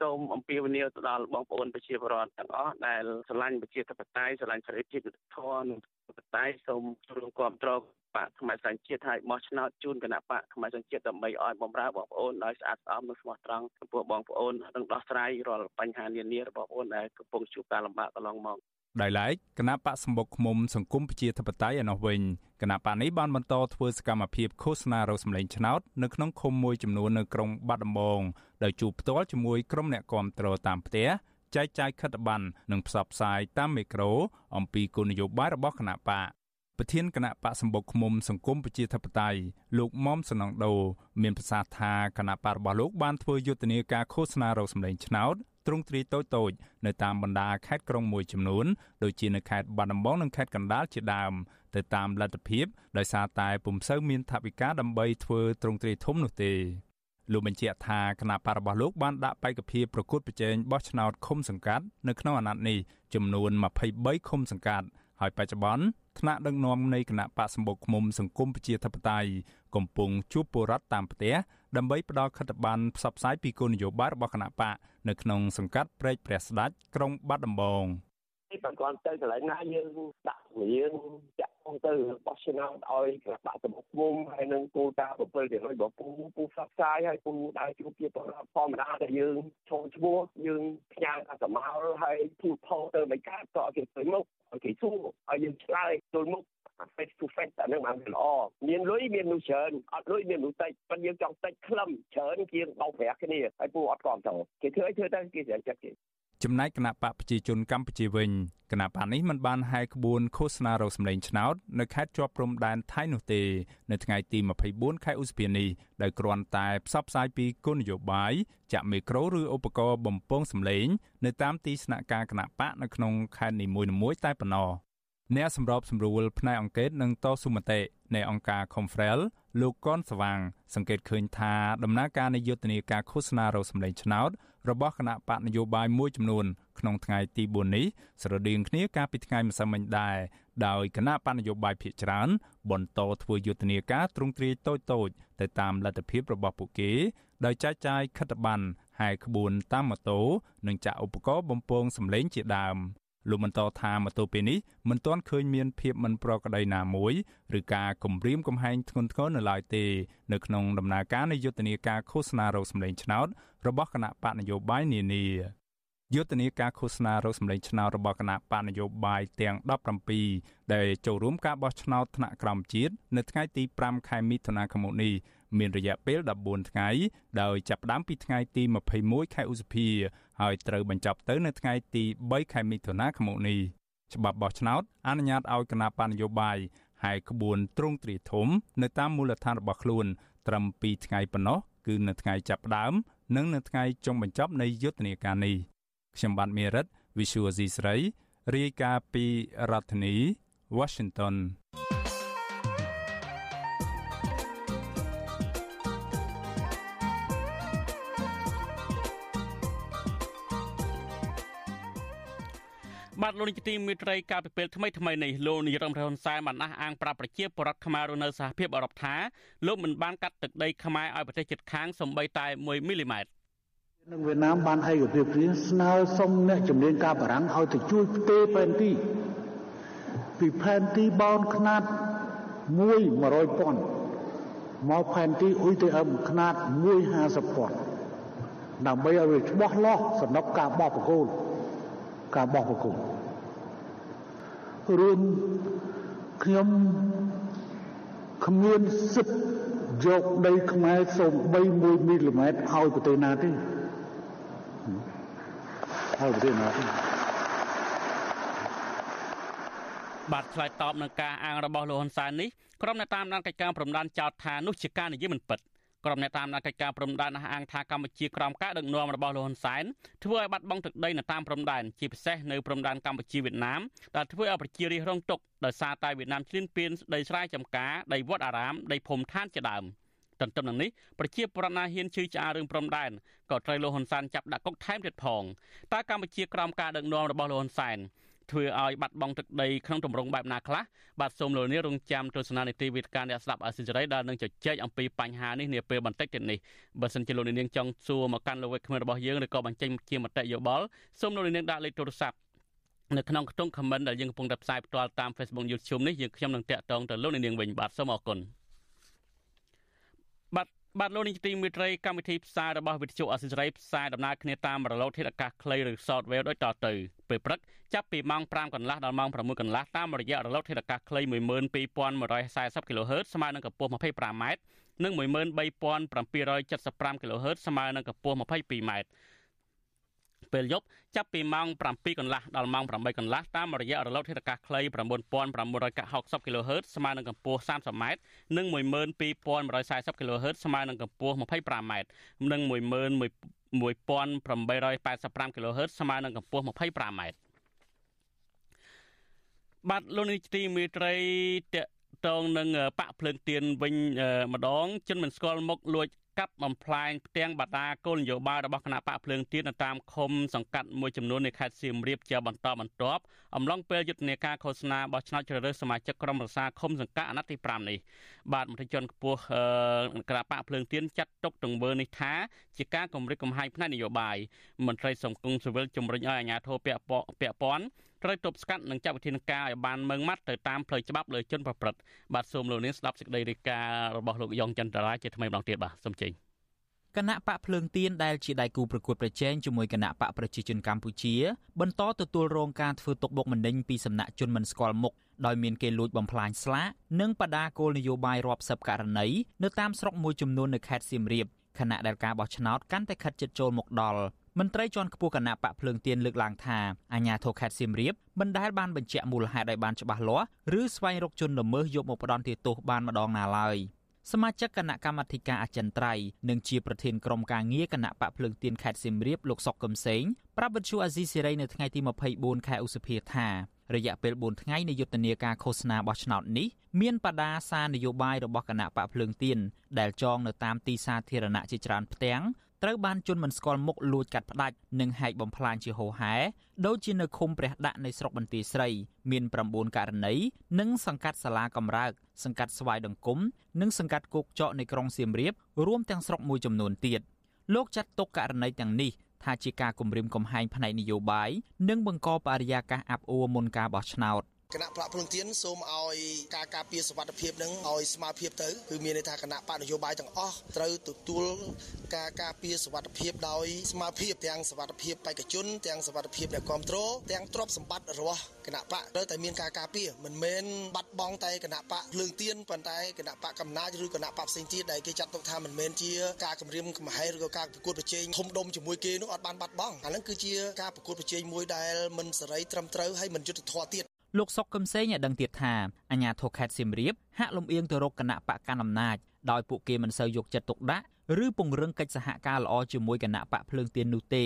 សូមអំពាវនាវទៅដល់បងប្អូនប្រជាពលរដ្ឋទាំងអស់ដែលស្រឡាញ់ប្រជាធិបតេយ្យស្រឡាញ់សេរីភាពយុត្តិធម៌និងធិបតេយ្យសូមចូលរួមគ្រប់គ្រងបកខ្មែរសញ្ជាតិឲ្យបោះឆ្នោតជូនគណៈបកខ្មែរសញ្ជាតិដើម្បីឲ្យបំរើបងប្អូនដោយស្អាតស្អំនិងស្មោះត្រង់ចំពោះបងប្អូននិងដោះស្រាយរាល់បញ្ហានានារបស់បងប្អូនដែលកំពុងជួបការលំបាកកន្លងមក ដោយឡែកគណៈបកសម្បុកឃុំសង្គមប្រជាធិបតេយ្យឯណោះវិញគណៈបកនេះបានបន្តធ្វើសកម្មភាពឃោសនារោសម្លេងឆ្នោតនៅក្នុងឃុំមួយចំនួននៅក្រុងបាត់ដំបងដោយជួបផ្ទាល់ជាមួយក្រុមអ្នកគាំទ្រតាមផ្ទះចែកចាយខិត្តប័ណ្ណនិងផ្សព្វផ្សាយតាមមេក្រូអំពីគោលនយោបាយរបស់គណៈបកប្រធានគណៈបកសម្បុកឃុំសង្គមប្រជាធិបតេយ្យលោកមុំសនងដូ មានប្រសាសន៍ថាគណៈបករបស់លោកបានធ្វើយុទ្ធនាការឃោសនារោសម្លេងឆ្នោត ទ្រង់ទ្រាយតូចតូចនៅតាមបណ្ដាខេត្តក្រុងមួយចំនួនដូចជានៅខេត្តបាត់ដំបងនិងខេត្តកណ្ដាលជាដើមទៅតាមលទ្ធភាពដោយសារតែពុំសូវមានថវិកាដើម្បីធ្វើទ្រង់ទ្រាយធំនោះទេលោកបញ្ជាក់ថាគណៈបករបស់លោកបានដាក់បេក្ខភាពប្រកួតប្រជែងបោះឆ្នោតឃុំសង្កាត់នៅក្នុងអាណត្តិនេះចំនួន23ឃុំសង្កាត់ ហើយបច្ចុប្បន្នថ្នាក់ដឹកនាំនៃគណៈបកសម្បុកឃុំសង្គមប្រជាធិបតេយ្យកំពុងជួបពលរដ្ឋតាមផ្ទះដើម្បីផ្ដល់ខិត្តប័ណ្ណផ្សព្វផ្សាយពីគោលនយោបាយរបស់គណៈបកនៅក្នុងសង្កាត់ព្រែកព្រះស្ដាច់ក្រុងបាត់ដំបង បើគាត់ទៅកន្លែងណាយើងដាក់រៀងចាក់ទៅបោះឆ្នោតឲ្យគណៈបកសម្ពុមុំហើយនឹងគោលការណ៍7ទៅរបស់ពូពូផ្សព្វផ្សាយហើយពូដើរជួបជាបរិបទធម្មតាតែយើងចូលឈ្មោះយើងផ្ញើអសមោលហើយពូផុសទៅមិនកាត់ក៏គេទៅមុខឲ្យគេសួរឲ្យយើងឆ្លើយទល់មុខ face to face អានឹងបានល្អមានលុយមានមនុស្សច្រើនអត់លុយមានមនុស្សតិចប៉ុន្តែយើងចង់តិចខ្លឹមច្រើនជាងបោកប្រាស់គ្នាហើយពូអត់គ្រប់ទៅគេធ្វើឲ្យធ្វើទៅគេស្រែកចិត្តគេ ចំណែកគណៈបកប្រជាជនកម្ពុជាវិញគណៈបកនេះមិនបានហែកក្បួនឃោសនារោសម្លេងឆ្នោតនៅខេត្តជាប់ព្រំដែនថៃនោះទេ នៅថ្ងៃទី24ខែឧសភានេះដោយគ្រាន់តែផ្សព្វផ្សាយពីគោលនយោបាយចាក់មីក្រូឬឧបករណ៍បំពងសម្លេង នៅតាមទីស្នាក់ការគណៈបកនៅក្នុងខេត្តនីមួយៗតែប៉ុណ្ណោះអ្នកសម្របសម្រួលផ្នែកអង្គការនិងតស៊ូមតិនៃអង្គការ Confrel លោកកនស្វាងសង្កេតឃើញថាដំណើរការនៃយុទ្ធនាការឃោសនារោសម្លេងឆ្នោត របស់គណៈបកនយោបាយមួយចំនួនក្នុងថ្ងៃទី4នេះស្រដៀងគ្នាកាលពីថ្ងៃម្សិលមិញដែរដោយគណៈបកនយោបាយភាគច្រើន បន្តធ្វើយុទ្ធនាការទ្រង់ទ្រាយតូចតូចទៅតាមលទ្ធភាពរបស់ពួកគេដោយចែកចាយខិត្តប័ណ្ណហែក្បួនតាមម៉ូតូនិងចាក់ឧបករណ៍បំពងសម្លេងជាដើម លោកបន្តថាមកទល់ពេលនេះមិនទាន់ឃើញមានភាពមិនប្រក្រតីណាមួយឬការគំរាមកំហែងធ្ងន់ធ្ងរនៅឡើយទេនៅក្នុងដំណើរការនៃយុទ្ធនាការឃោសនារោគសម្លេងឆ្នោតរបស់គណៈបកនយោបាយនានាយុទ្ធនាការឃោសនារោគសម្លេងឆ្នោតរបស់គណៈបកនយោបាយទាំង17ដែលចូលរួមការបោះឆ្នោតថ្នាក់ក្រោមជាតិនៅថ្ងៃទី5ខែមិថុនាឆ្នាំនេះ មានរយៈពេល14ថ្ងៃដោយចាប់ផ្ដើមពីថ្ងៃទី21ខែឧសភាហើយត្រូវបញ្ចប់ទៅនៅថ្ងៃទី3ខែមិថុនាឆ្នាំនេះច្បាប់បោះឆ្នោតអនុញ្ញាតឲ្យគណៈបញ្ញយោបាយហើយក្បួនទ្រង់ទ្រាយធំ នៅតាមមូលដ្ឋានរបស់ខ្លួន ត្រឹម2ថ្ងៃប៉ុណ្ណោះគឺនៅថ្ងៃចាប់ផ្ដើម និងនៅថ្ងៃចុងបញ្ចប់នៃយុទ្ធនាការនេះខ្ញុំបាទមេរិត Visual C ស្រីរាយការណ៍ពីរដ្ឋធានី Washington បាទលោកនាយកទីមេត្រីការពិពេលថ្មីថ្មីនេះលោកនាយរដ្ឋមន្ត្រីហ៊ុនសែនបានអះអាងប្រាប់ប្រជាពលរដ្ឋខ្មែររស់នៅសហភាពអឺរ៉ុបថាលោកមិនបានកាត់ទឹកដីខ្មែរឲ្យប្រទេសជិតខាងសំបីតែ1មីលីម៉ែត្រនឹងវៀតណាមបានឯកភាពគ្នាស្នើសុំអ្នកជំនាញការបារាំងឲ្យទៅជួយផ្ទេរផែនទីពីផែនទីបោនខ្នាត1 100ពាន់មកផែនទីអ៊ុយទេអឹមខ្នាត150ពាន់ដើម្បីឲ្យវាច្បាស់លាស់សម្រាប់ការបោះបកគោល ការបោះបកគោលរួមខ្ញុំគ្មានសិទ្ធិយកដីខ្មែរសូម្បី1មីលីម៉ែត្រឲ្យប្រទេសណាទេឲ្យប្រទេសណាទេបាទឆ្លើយតបនឹងការអាងរបស់លោកហ៊ុនសែននេះក្រុមអ្នកតាមដានកិច្ចការព្រំដែនចោទថានោះជាការនិយាយមិនពិត ក្រុមអ្នកតាមដានកិច្ចការព្រំដែនអះអាងថាកម្ពុជាក្រោមការដឹកនាំរបស់លោកហ៊ុនសែនធ្វើឲ្យបាត់បង់ទឹកដីនៅតាមព្រំដែនជាពិសេសនៅព្រំដែនកម្ពុជាវៀតណាមដែលធ្វើឲ្យប្រជារាស្ត្ររងទុក្ខដោយសារតែវៀតណាមឈ្លានពានដីស្រែចម្ការដីវត្តអារាមដីភូមិឋានជាដើមទន្ទឹមនឹងនេះប្រជាប្រដ្ឋណាហ៊ានជឿឆ្អារឿងព្រំដែនក៏ត្រូវលោកហ៊ុនសែនចាប់ដាក់គុកថែមទៀតផងតើកម្ពុជាក្រោមការដឹកនាំរបស់លោកហ៊ុនសែន ធ្វើឲ្យបាត់បង់ទឹកដីក្នុងទម្រង់បែបណាខ្លះបាទសូមលោកនាងរងចាំទស្សនានីតិវិទ្យាអ្នកស្ដាប់អសិរ័យដែលនឹងជជែកអំពីបញ្ហានេះនាពេលបន្តិចទៀតនេះបើសិនជាលោកនាងចង់សួរមកកាន់លោកវិក្កាមរបស់យើងឬក៏បញ្ចេញជាមតិយោបល់សូមលោកនាងដាក់លេខទូរស័ព្ទនៅក្នុងខ្ទង់ comment ដែលយើងកំពុងតែផ្សាយផ្ទាល់តាម Facebook YouTube នេះយើងខ្ញុំនឹងតាក់ទងទៅលោកនាងវិញបាទសូមអរគុណ បាទបាទលោកនាយកទីមេត្រីកម្មវិធីផ្សាយរបស់វិទ្យុអសិរ័យផ្សាយដំណើរគ្នាតាមរលកធាតុអាកាសខ្លីឬ Shortwave ដូចតទៅពេលព្រឹកចាប់ពីម៉ោង5កន្លះដល់ម៉ោង6កន្លះតាមរយៈរលកធាតុអាកាសខ្លី12140 kHz ស្មើនឹងកម្ពស់ 25m និង13775 kHz ស្មើនឹងកម្ពស់ 22m ពេលយប់ចាប់ពីម៉ោង7កន្លះដល់ម៉ោង8កន្លះតាមរយៈរលកធាតុអាកាសខ្លី9960 kHz ស្មើនឹងកម្ពស់ 30m និង12140 kHz ស្មើនឹងកម្ពស់ 25m និង11885 kHz ស្មើនឹងកម្ពស់ 25m បាទលោកនាយទីមេត្រីតកតងនឹងបាក់ភ្លើងទៀនវិញម្ដងចិនមិនស្គាល់មុខលួច កាប់បំផ្លាញផ្ទាំងបដាគោលនយោបាយរបស់គណៈបកភ្លើងទៀននៅតាមឃុំសង្កាត់មួយចំនួននៃខេត្តសៀមរាបជាបន្តបន្ទាប់អំឡុងពេលយុទ្ធនាការឃោសនាបោះឆ្នោតជ្រើសរើសសមាជិកក្រុមប្រឹក្សាឃុំសង្កាត់អាណត្តិទី5នេះបាទមន្ត្រីជាន់ខ្ពស់គណៈបកភ្លើងទៀនចាត់ទុកទង្វើនេះថាជាការគម្រិតកំហែងផ្នែកនយោបាយមន្ត្រីសង្គមស៊ីវិលជំរុញឲ្យអាជ្ញាធរពាក់ព័ន្ធ ត្រូវទប់ស្កាត់និងចាត់វិធានការឲ្យបានម៉ឺងម៉ាត់ទៅតាមផ្លូវច្បាប់លើជនប្រព្រឹត្តបាទសូមលោកនាងស្ដាប់សេចក្តីរាយការណ៍របស់លោកយ៉ងចន្ទរាជាថ្មីម្ដងទៀតបាទសូមជ័យគណៈបកភ្លើងទៀនដែលជាដៃគូប្រកួតប្រជែងជាមួយគណៈបកប្រជាជនកម្ពុជា បន្តទទួលរងការធ្វើទុកបុកម្នេញពីសំណាក់ជនមិនស្គាល់មុខដោយមានគេលួចបំផ្លាញស្លាកនិងបដាគោលនយោបាយរាប់សិបករណីនៅតាមស្រុកមួយចំនួននៅខេត្តសៀមរាបខណៈដែលការបោះឆ្នោតកាន់តែខិតជិតចូលមកដល់ មន្ត្រីជាន់ខ្ពស់គណៈបកភ្លើងទៀនលើកឡើងថាអាញាធរខេត្តសៀមរាបមិនដែលបានបញ្ជាក់មូលហេតុឲ្យបានច្បាស់លាស់ឬស្វែងរកជនល្មើសយកមកផ្ដន់ទោសបានម្ដងណាឡើយ។សមាជិកគណៈកម្មាធិការអចិន្ត្រៃយ៍និងជាប្រធានក្រុមការងារគណៈបកភ្លើងទៀនខេត្តសៀមរាបលោកសុកកឹមសេងប្រាប់វិទ្យុអាស៊ីសេរីនៅថ្ងៃទី24ខែឧសភាថារយៈពេល4ថ្ងៃនៃយុទ្ធនាការឃោសនាបោះឆ្នោតនេះមានបដាសារនយោបាយរបស់គណៈបកភ្លើងទៀនដែលចងនៅតាមទីសាធារណៈជាច្រើនផ្ទាំង ត្រូវបានជន់មិនស្គាល់មុខលួចកាត់ផ្ដាច់និងហែកបំផ្លាញជាហូហែដូចជានៅឃុំព្រះដាក់នៃស្រុកបន្ទាយស្រីមាន9ករណីនិងសង្កាត់សាលាកំរើកសង្កាត់ស្វាយដង្គមនិងសង្កាត់គោកចកនៃក្រុងសៀមរាបរួមទាំងស្រុកមួយចំនួនទៀតលោកចាត់ទុកករណីទាំងនេះថាជាការគំរាមកំហែងផ្នែកនយោបាយនិងបង្កបរិយាកាសអាប់អួរមុនការបោះឆ្នោត គណៈប្រាក់ភ្លុងទៀនសូមឲ្យការការពារសុវត្ថិភាពនឹងឲ្យស្មារភាពទៅគឺមានន័យថាគណៈបកនយោបាយទាំងអស់ត្រូវទទួលការការពារសុវត្ថិភាពដោយស្មារភាពទាំងសុវត្ថិភាពបេក្ខជនទាំងសុវត្ថិភាពអ្នកគ្រប់គ្រងទាំងទ្រព្យសម្បត្តិរបស់គណៈបកត្រូវតែមានការការពារមិនមែនបាត់បង់តែគណៈបកភ្លើងទៀនប៉ុន្តែគណៈបកកំណាចឬគណៈបកផ្សេងទៀតដែលគេចាត់ទុកថាមិនមែនជាការគម្រាមកំហែងឬក៏ការប្រកួតប្រជែងធំដុំជាមួយគេនោះអត់បានបាត់បង់អាហ្នឹងគឺជាការប្រកួតប្រជែងមួយដែលមិនសេរីត្រឹមត្រូវហើយមិនយុត្តិធម៌ទៀត លោកសុកកឹមសេងឲ្យដឹងទៀតថាអាញាធរខេត្តសៀមរាបហាក់លំអៀងទៅរកគណៈបកកណ្ដាលអំណាចដោយពួកគេមិនសូវយកចិត្តទុកដាក់ឬពង្រឹងកិច្ចសហការល្អជាមួយគណៈបកភ្លើងទៀននោះទេ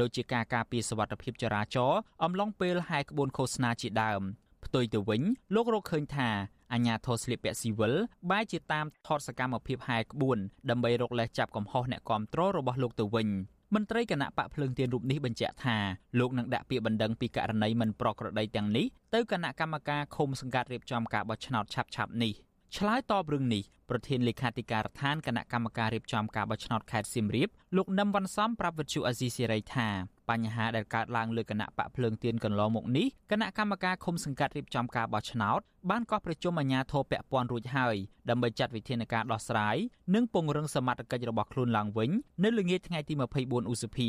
ដូចជាការការពារសវត្ថិភាពចរាចរណ៍អំឡុងពេលហែក្បួនឃោសនាជាដើមផ្ទុយទៅវិញលោករកឃើញថាអញ្ញាធរស្លៀកពាក់ស៊ីវិលបែរជាតាមថតសកម្មភាពហែក្បួនដើម្បីរកលេសចាប់កំហុសអ្នកគ្រប់គ្រងរបស់លោកទៅវិញ មន្ត្រីគណៈបកភ្លើងទៀនរូបនេះបញ្ជាក់ថាលោកនឹងដាក់ពាក្យបណ្ដឹងពីករណីមិនប្រក្រតីទាំងនេះទៅគណៈកម្មការឃុំសង្កាត់រៀបចំការបោះឆ្នោតឆាប់ៗនេះ ឆ្លើយតបរឿងនេះប្រធានលេខាធិការដ្ឋានគណៈកម្មការរៀបចំការបោះឆ្នោតខេត្តសៀមរាបលោកនឹមវ៉ាន់សំប្រាប់វិទ្យុអាស៊ីសេរីថាបញ្ហាដែលកើតឡើងលើគណៈបកភ្លើងទៀនកន្លងមកនេះគណៈកម្មការឃុំសង្កាត់រៀបចំការបោះឆ្នោតបានកោះប្រជុំអាជ្ញាធរពាក់ព័ន្ធរួចហើយដើម្បីចាត់វិធានការដោះស្រាយនិងពង្រឹងសមត្ថកិច្ចរបស់ខ្លួនឡើងវិញនៅល្ងាចថ្ងៃទី24ឧសភា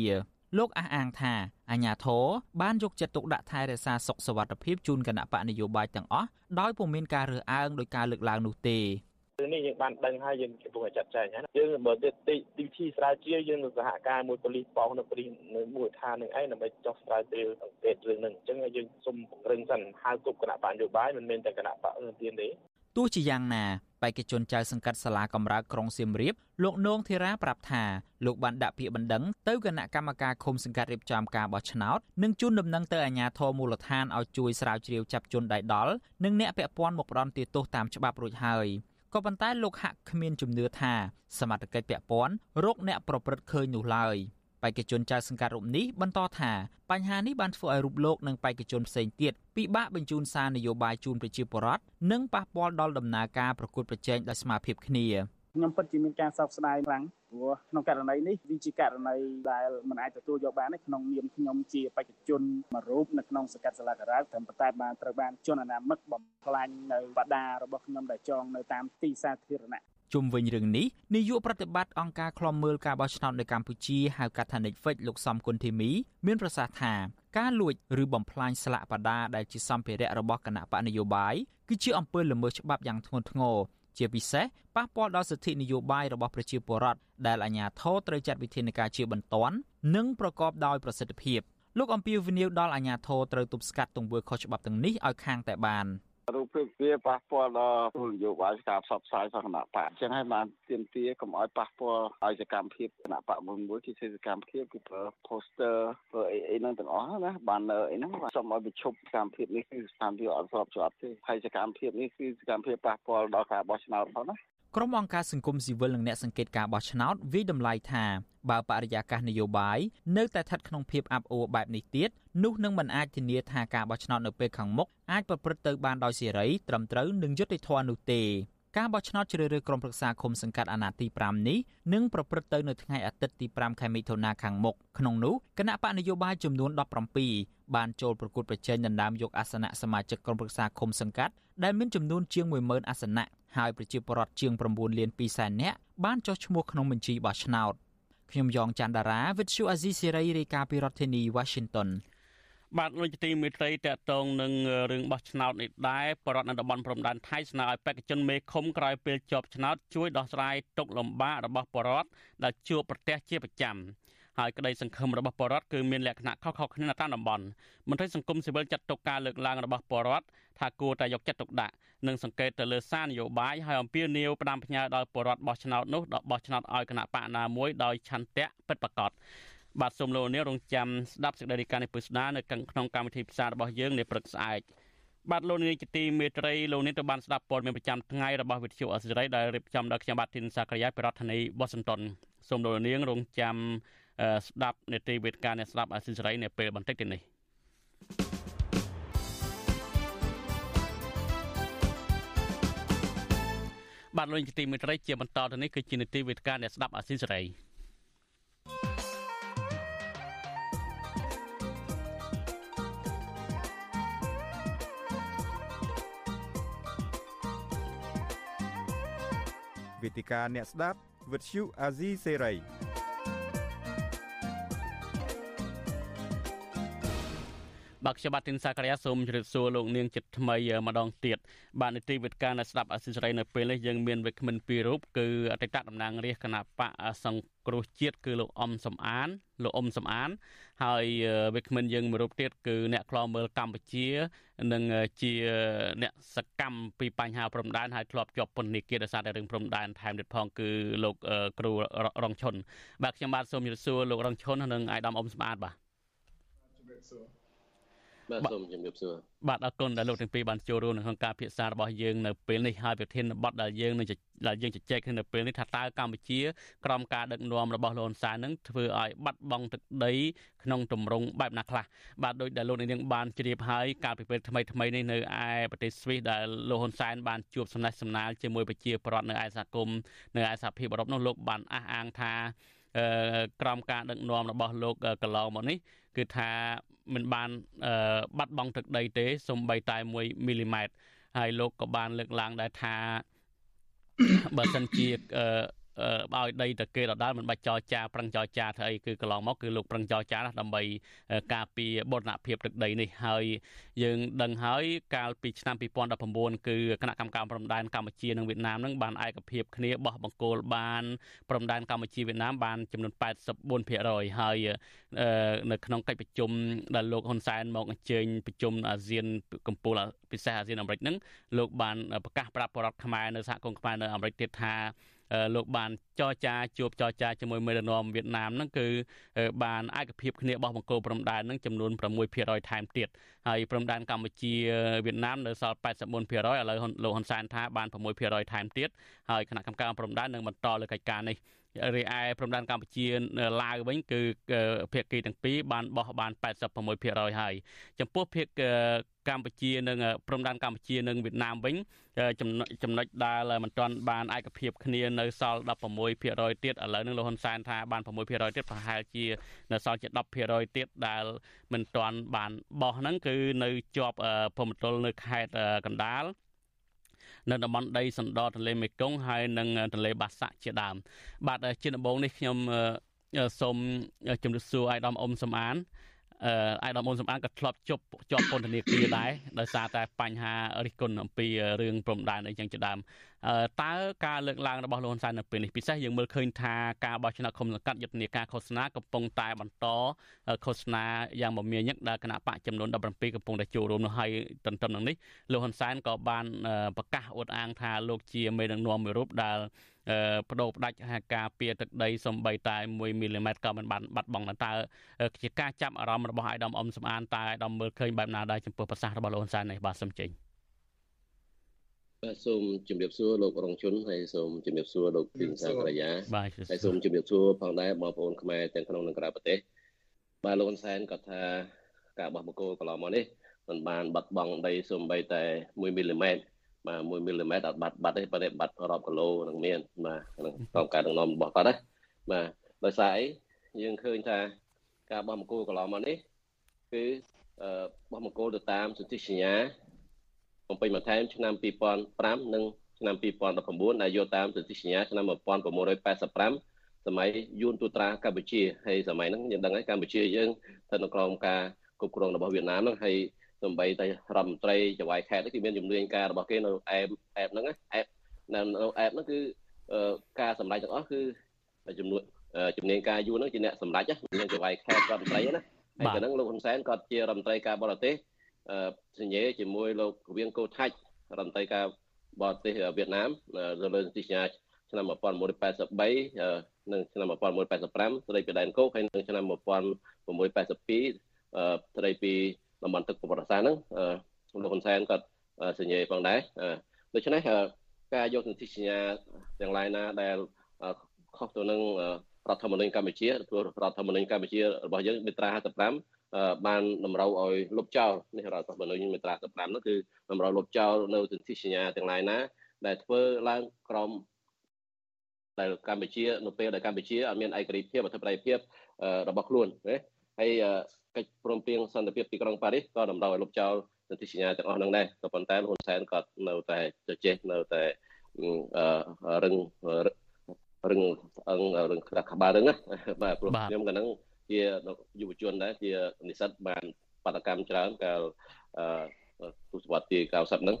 លោកអះអាងថាអាញាធរបានយកចិត្តទុកដាក់ថែរក្សាសុខសวัสดิភាពជូនគណៈបកនយោបាយទាំងអស់ដោយពុំមានការរើសអើងដោយការលើកឡើងនោះទេរឿងនេះយើងបានដឹងហើយយើងកំពុងតែចាត់ចែងណាយើងបើទីទីទីស្រាវជ្រាវយើងនឹងសហការមួយប៉ូលីសប៉ោះនៅប៉ូលីសនៅមួយឋាននឹងឯងដើម្បីចោះស្រាវជ្រាវសង្កេតរឿងហ្នឹងអញ្ចឹងយើងសូមពង្រឹងសិនហៅគ្រប់គណៈបញ្ញោបាយមិនមែនតែគណៈបករឿងទៀនទេទោះជាយ៉ាងណា បេក្ខជនចៅសង្កាត់សាលាកំរើកក្រុងសៀមរាបលោកនងធីរ៉ាប្រាប់ថាលោកបានដាក់ពាក្យបណ្ដឹងទៅគណៈកម្មការឃុំសង្កាត់រៀបចំការបោះឆ្នោតនិងជូនដំណឹងទៅអាជ្ញាធរមូលដ្ឋានឲ្យជួយស្រាវជ្រាវចាប់ជនដៃដល់និងអ្នកពាក់ព័ន្ធមកផ្ដន់ទោសតាមច្បាប់រួចហើយក៏ប៉ុន្តែលោកហាក់គ្មានជំនឿថាសមត្ថកិច្ចពាក់ព័ន្ធរកអ្នកប្រព្រឹត្តឃើញនោះឡើយ។ បេក្ខជនចៅសង្កាត់រូបនេះបន្តថាបញ្ហានេះបានធ្វើឲ្យរូបលោកនិងបេក្ខជនផ្សេងទៀតពិបាកបញ្ជូនសារនយោបាយជូនប្រជាពលរដ្ឋនិងប៉ះពាល់ដល់ដំណើរការប្រកួតប្រជែងដោយស្មារតីគ្នាខ្ញុំពិតជាមានការសោកស្ដាយខ្លាំងព្រោះក្នុងករណីនេះវាជាករណីដែលមិនអាចទទួលយកបានទេក្នុងនាមខ្ញុំជាបេក្ខជនមួយរូបនៅក្នុងសង្កាត់សាលាការ៉ាត្រឹមតែបានត្រូវបានជនអនាមិកបំផ្លាញនៅបដារបស់ខ្ញុំដែលចងនៅតាមទីសាធារណៈ ជុំវិញរឿងនេះនាយកប្រតិបត្តិអង្គការឃ្លាំមើលការបោះឆ្នោតនៅកម្ពុជាហៅកាត់ថា Netflix លោកសំគុណធីមី មានប្រសាសន៍ថាការលួចឬបំផ្លាញស្លាកបដាដែលជាសម្ភារៈរបស់គណៈបកនយោបាយគឺជាអំពើល្មើសច្បាប់យ៉ាងធ្ងន់ធ្ងរជាពិសេសប៉ះពាល់ដល់សិទ្ធិនយោបាយរបស់ប្រជាពលរដ្ឋដែលអាជ្ញាធរត្រូវចាត់វិធានការជាបន្ទាន់និងប្រកបដោយប្រសិទ្ធភាពលោកអំពីវនីវដល់អាជ្ញាធរត្រូវទប់ស្កាត់ទង្វើខុសច្បាប់ទាំងនេះឲ្យខាងតែបាន។ រូបភាពវាប៉ះពាល់ដល់គោលនយោបាយការផ្សព្វផ្សាយសាសនាបកអញ្ចឹងហើយបានទាមទារកុំឲ្យប៉ះពាល់ឲ្យសកម្មភាពគណៈបកមួយមួយគឺសកម្មភាពគឺប្រើ poster ប្រើអីអីហ្នឹងទាំងអស់ណា banner អីហ្នឹងសូមឲ្យបញ្ឈប់សកម្មភាពនេះគឺសកម្មភាពអត់ស្របច្បាប់ទេហើយសកម្មភាពនេះគឺសកម្មភាពប៉ះពាល់ដល់ការបោះឆ្នោតផងណាក្រុមអង្គការសង្គមស៊ីវិលនិងអ្នកសង្កេតការបោះឆ្នោតវិយតម្លៃថាបើបរិយាកាសនយោបាយនៅតែស្ថិតក្នុងភាពអាប់អួរបែបនេះទៀត នោះនឹងមិនអាចធានាថាការបោះឆ្នោតនៅពេលខាងមុខអាចប្រព្រឹត្តទៅបានដោយសេរីត្រឹមត្រូវនិងយុត្តិធម៌នោះទេការបោះឆ្នោតជ្រើសរើសក្រុមប្រឹក្សាឃុំសង្កាត់អាណត្តិទី5នេះនឹងប្រព្រឹត្តទៅនៅថ្ងៃអាទិត្យទី5ខែមិថុនាខាងមុខក្នុងនោះគណៈបកនយោបាយចំនួន17បានចូលប្រគួតប្រជែងដណ្ដើមយកអាសនៈសមាជិកក្រុមប្រឹក្សាឃុំសង្កាត់ដែលមានចំនួនជាង10000អាសនៈហើយប្រជាពលរដ្ឋជាង9លាន2សែននាក់បានចុះឈ្មោះក្នុងបញ្ជីបោះឆ្នោតខ្ញុំយ៉ងច័ន្ទដារាវិទ្យុអាស៊ីសេរីរាយការណ៍ពីរដ្ឋធានី Washington បាទលោកទីមេត្រីតកតងនឹងរឿងបោះឆ្នោតនេះដែរបរដ្ឋនៅតំបន់ព្រំដែនថៃស្នើឲ្យបេក្ខជនមេឃុំក្រោយពេលជាប់ឆ្នោតជួយដោះស្រាយទុកលំបាករបស់បរដ្ឋដែលជួបប្រទះជាប្រចាំហើយក្តីសង្ឃឹមរបស់បរដ្ឋគឺមានលក្ខណៈខុសៗគ្នានៅតាមតំបន់មន្ត្រីសង្គមស៊ីវិលចាត់ទុកការលើកឡើងរបស់បរដ្ឋថាគួរតែយកចិត្តទុកដាក់និងសង្កេតទៅលើសារនយោបាយហើយអំពាវនាវផ្ដាំផ្ញើដល់បរដ្ឋបោះឆ្នោតនោះដល់បោះឆ្នោតឲ្យគណៈបកណាមួយដោយឆន្ទៈពិតប្រាកដ បាទសូមលោកនាងរងចាំស្ដាប់សេចក្តីរាយការណ៍នេះពុស្ដានៅក្នុងកម្មវិធីផ្សាយរបស់យើងនាព្រឹកស្អែកបាទលោកនាងជាទីមេត្រីលោកនាងទៅបានស្ដាប់ព័ត៌មានប្រចាំថ្ងៃរបស់វិទ្យុអសិរ័យដែលរៀបចំដោយខ្ញុំបាទធីនសាករាយប្រធានាធិបតីវ៉ាស៊ីនតោនសូមលោកនាងរងចាំស្ដាប់នេតិវេទការអ្នកស្ដាប់អសិរ័យនៅពេលបន្តិចទៀតនេះបាទលោកជាទីមេត្រីជាបន្តទៅនេះគឺជានេតិវេទការអ្នកស្ដាប់អាស៊ីសេរី វេទិកាអ្នកស្ដាប់វិទ្យុអាស៊ីសេរីបាទខ្ញុំបាទទីនសាករាសូមជម្រាបសួរលោកនាងចិត្តថ្មីម្ដងទៀតបាទនីតិវិទ្យានៅស្ដាប់អសិរ័យនៅពេលនេះយើងមានវិក្កាមិនពីររូបគឺអតីតតំណាងរាជគណៈបកសង្គ្រោះជាតិគឺលោកអំសំអាន លោកអ៊ុំសំអាន ហើយវិក្កាមិនយើងមួយរូបទៀតគឺអ្នកខ្លោមើលកម្ពុជានិងជាអ្នកសកម្មពីបញ្ហាព្រំដែនហើយធ្លាប់ជាប់ពន្ធនាគារដោយសារតែរឿងព្រំដែនថែមទៀតផងគឺលោកគ្រូរងឈុនបាទខ្ញុំបាទសូមជម្រាបសួរលោករងឈុននិងអាយដាមអ៊ុំសំអានបាទជម្រាបសួរ បាទសូមជម្រាបសួរបាទអរគុណដែលលោកទាំងពីរបានចូលរួមនៅក្នុងការពិភាក្សារបស់យើងនៅពេលនេះហើយប្រធានបទដែលយើងនឹងដែលយើងជជែកគ្នានៅពេលនេះថាតើកម្ពុជាក្រោមការដឹកនាំរបស់លោកហ៊ុនសែននឹងធ្វើឲ្យបាត់បង់ទឹកដីក្នុងទម្រង់បែបណាខ្លះបាទដោយដែលលោកនាងបានជ្រាបហើយកាលពីពេលថ្មីថ្មីនេះនៅឯប្រទេសស្វីសដែលលោកហ៊ុនសែនបានជួបសំណេះសំណាលជាមួយប្រជាពលរដ្ឋនៅឯសហគមន៍នៅឯសហភាពអឺរ៉ុបនោះលោកបានអះអាងថា ក្រោមការដឹកនាំរបស់លោកកន្លងមកនេះគឺថាមិនបានបាត់បង់ទឹកដីទេសំបីតែ1មីលីម៉ែត្រហើយលោកក៏បានលើកឡើងដែរថាបើសិនជា ឲ្យដីទៅគេដដែលមិនបាច់ចរចាប្រឹងចរចាធ្វើអីគឺកន្លងមកគឺលោកប្រឹងចរចាដើម្បីការពារបូរណភាពទឹកដីនេះហើយយើងដឹងហើយកាលពីឆ្នាំ2019គឺគណៈកម្មការព្រំដែនកម្ពុជានិងវៀតណាមនឹងបានឯកភាពគ្នាបោះបង្គោលបានព្រំដែនកម្ពុជាវៀតណាមបានចំនួន84%ហើយនៅក្នុងកិច្ចប្រជុំដែលលោកហ៊ុនសែនមកអញ្ជើញប្រជុំអាស៊ានកម្ពុជាពិសេសអាស៊ានអាមេរិកនឹងលោកបានប្រកាសប្រាប់បរដ្ឋខ្មែរនៅសហគមន៍ខ្មែរនៅអាមេរិកទៀតថា លោកបានចរចាជួបចរចាជាមួយមេដឹកនាំវៀតណាមហ្នឹងគឺបានឯកភាពគ្នារបស់បង្គោលព្រំដែនហ្នឹងចំនួន6%ថែមទៀតហើយព្រំដែនកម្ពុជាវៀតណាមនៅសល់84%ឥឡូវលោកហ៊ុនសែនថាបាន6%ថែមទៀតហើយគណៈកម្មការព្រំដែននឹងបន្តលើកិច្ចការនេះ រីឯព្រំដែនកម្ពុជាឡាវវិញគឺភាគីទាំងពីរបានបោះបាន86%ហើយចំពោះភាគកម្ពុជានិងព្រំដែនកម្ពុជានិងវៀតណាមវិញចំណុចដែលមិនទាន់បានឯកភាពគ្នានៅសល់16%ទៀតឥឡូវនឹងលោកហ៊ុនសែនថាបាន6%ទៀតប្រហែលជានៅសល់ជា10%ទៀតដែលមិនទាន់បានបោះហ្នឹងគឺនៅជាប់ភូមិទល់នៅខេត្តកណ្ដាល នៅតំបន់ដីសណ្ដទន្លេមេគង្គហើយនិងទន្លេបាសាក់ជាដើមបាទជាដំបូងនេះខ្ញុំសូមជម្រាបសួរអាយដាមអ៊ុំសំអានអឺអាយដាមអ៊ុំសំអានក៏ធ្លាប់ជាប់ជាប់ពន្ធនាគារដែរដោយសារតែបញ្ហារិះគន់អំពីរឿងព្រំដែនអីចឹងជាដើម តើការលើកឡើងរបស់លោកហ៊ុនសែននៅពេលនេះពិសេសយើងមើលឃើញថាការបោះឆ្នោតឃុំសង្កាត់យុទ្ធនាការឃោសនាកំពុងតែបន្តឃោសនាយ៉ាងមមាញឹកដែលគណៈបកចំនួន17កំពុងតែចូលរួមនោះហើយទន្ទឹមនឹងនេះលោកហ៊ុនសែនក៏បានប្រកាសអួតអាងថាលោកជាមេដឹកនាំមួយរូបដែលបដូរផ្ដាច់ហាការពារទឹកដីសំបីតែ1មីលីម៉ែត្រក៏មិនបានបាត់បង់តើជាការចាប់អារម្មណ៍របស់អាយដាមអ៊ំសំអានតើអាយដាមមើលឃើញបែបណាដែរចំពោះប្រសាសន៍របស់លោកហ៊ុនសែននេះបាទសូមចេញ បាទសូមជម្រាបសួរលោករងជុនហើយសូមជម្រាបសួរលោកពីសាករិយាហើយសូមជម្រាបសួរផងដែរបងប្អូនខ្មែរទាំងក្នុងនិងក្រៅប្រទេសបាទលោកហ៊ុនសែនក៏ថាការបោះបង្គោលកន្លងមកនេះមិនបានបាត់បង់ដីសូម្បីតែ1មីលីម៉ែត្របាទ1មីលីម៉ែត្រអត់បាត់បាត់ទេប៉ុន្តែបាត់រាប់គីឡូនឹងមានបាទក្នុងក្នុងការដឹកនាំរបស់គាត់ណាបាទដោយសារអីយើងឃើញថាការបោះបង្គោលកន្លងមកនេះគឺបោះបង្គោលទៅតាមសន្ធិសញ្ញា បំពេញបន្ថែមឆ្នាំ2005និងឆ្នាំ2019ដែលយកតាមសន្ធិសញ្ញាឆ្នាំ1985សម័យយួនទូត្រាកម្ពុជាហើយសម័យហ្នឹងយើងដឹងហើយកម្ពុជាយើងស្ថិតនៅក្រោមការគ្រប់គ្រងរបស់វៀតណាមហ្នឹងហើយសំបីតែរដ្ឋមន្ត្រីចៅហ្វាយខេត្តគេមានជំនាញការរបស់គេនៅអែបអែបហ្នឹងអែបនៅអែបហ្នឹងគឺការសម្ដែងទាំងអស់គឺជំនួយជំនាញការយួនហ្នឹងជាអ្នកសម្ដែងមានចៅហ្វាយខេត្តរដ្ឋមន្ត្រីណាហើយក៏ហ្នឹងលោកហ៊ុនសែនក៏ជារដ្ឋមន្ត្រីការបរទេស សញ្ញេជាមួយលោកវៀងកូថាច់រដ្ឋមន្ត្រីការបរទេសវៀតណាមទៅលើសន្ធិសញ្ញាឆ្នាំ1983និងឆ្នាំ1985ស្ដីពីដែនគោកហើយនិងឆ្នាំ1982ស្ដីពីតំបន់ទឹកប្រវត្តិសាស្ត្រហ្នឹងលោកហ៊ុនសែនក៏សញ្ញេផងដែរដូច្នេះការយកសន្ធិសញ្ញាទាំងឡាយណាដែលខុសទៅនឹងរដ្ឋធម្មនុញ្ញកម្ពុជាព្រោះរដ្ឋធម្មនុញ្ញកម្ពុជារបស់យើងមាត្រា55 បានតម្រូវឲ្យលុបចោលនេះរដ្ឋធម្មនុញ្ញមាត្រា15នោះគឺតម្រូវលុបចោលនៅសន្ធិសញ្ញាទាំងឡាយណា ដែលធ្វើឡើងក្រមដែលកម្ពុជានៅពេលដែលកម្ពុជាអត់មានឯករាជ្យភាពអធិបតេយ្យភាពរបស់ខ្លួនណាហើយកិច្ចព្រមព្រៀងសន្តិភាពទីក្រុងប៉ារីសក៏តម្រូវឲ្យលុបចោលសន្ធិសញ្ញាទាំងអស់ហ្នឹងដែរក៏ប៉ុន្តែហ៊ុនសែនក៏នៅតែចេះនៅតែរឹងរឹងអឹងរឹងក្រាស់ក្បាលរឹងណាបាទព្រោះខ្ញុំក៏ហ្នឹង ជាយុវជនដែរជានិស្សិតបានបដកម្មច្រើនកាលទសវត្សទី90ហ្នឹង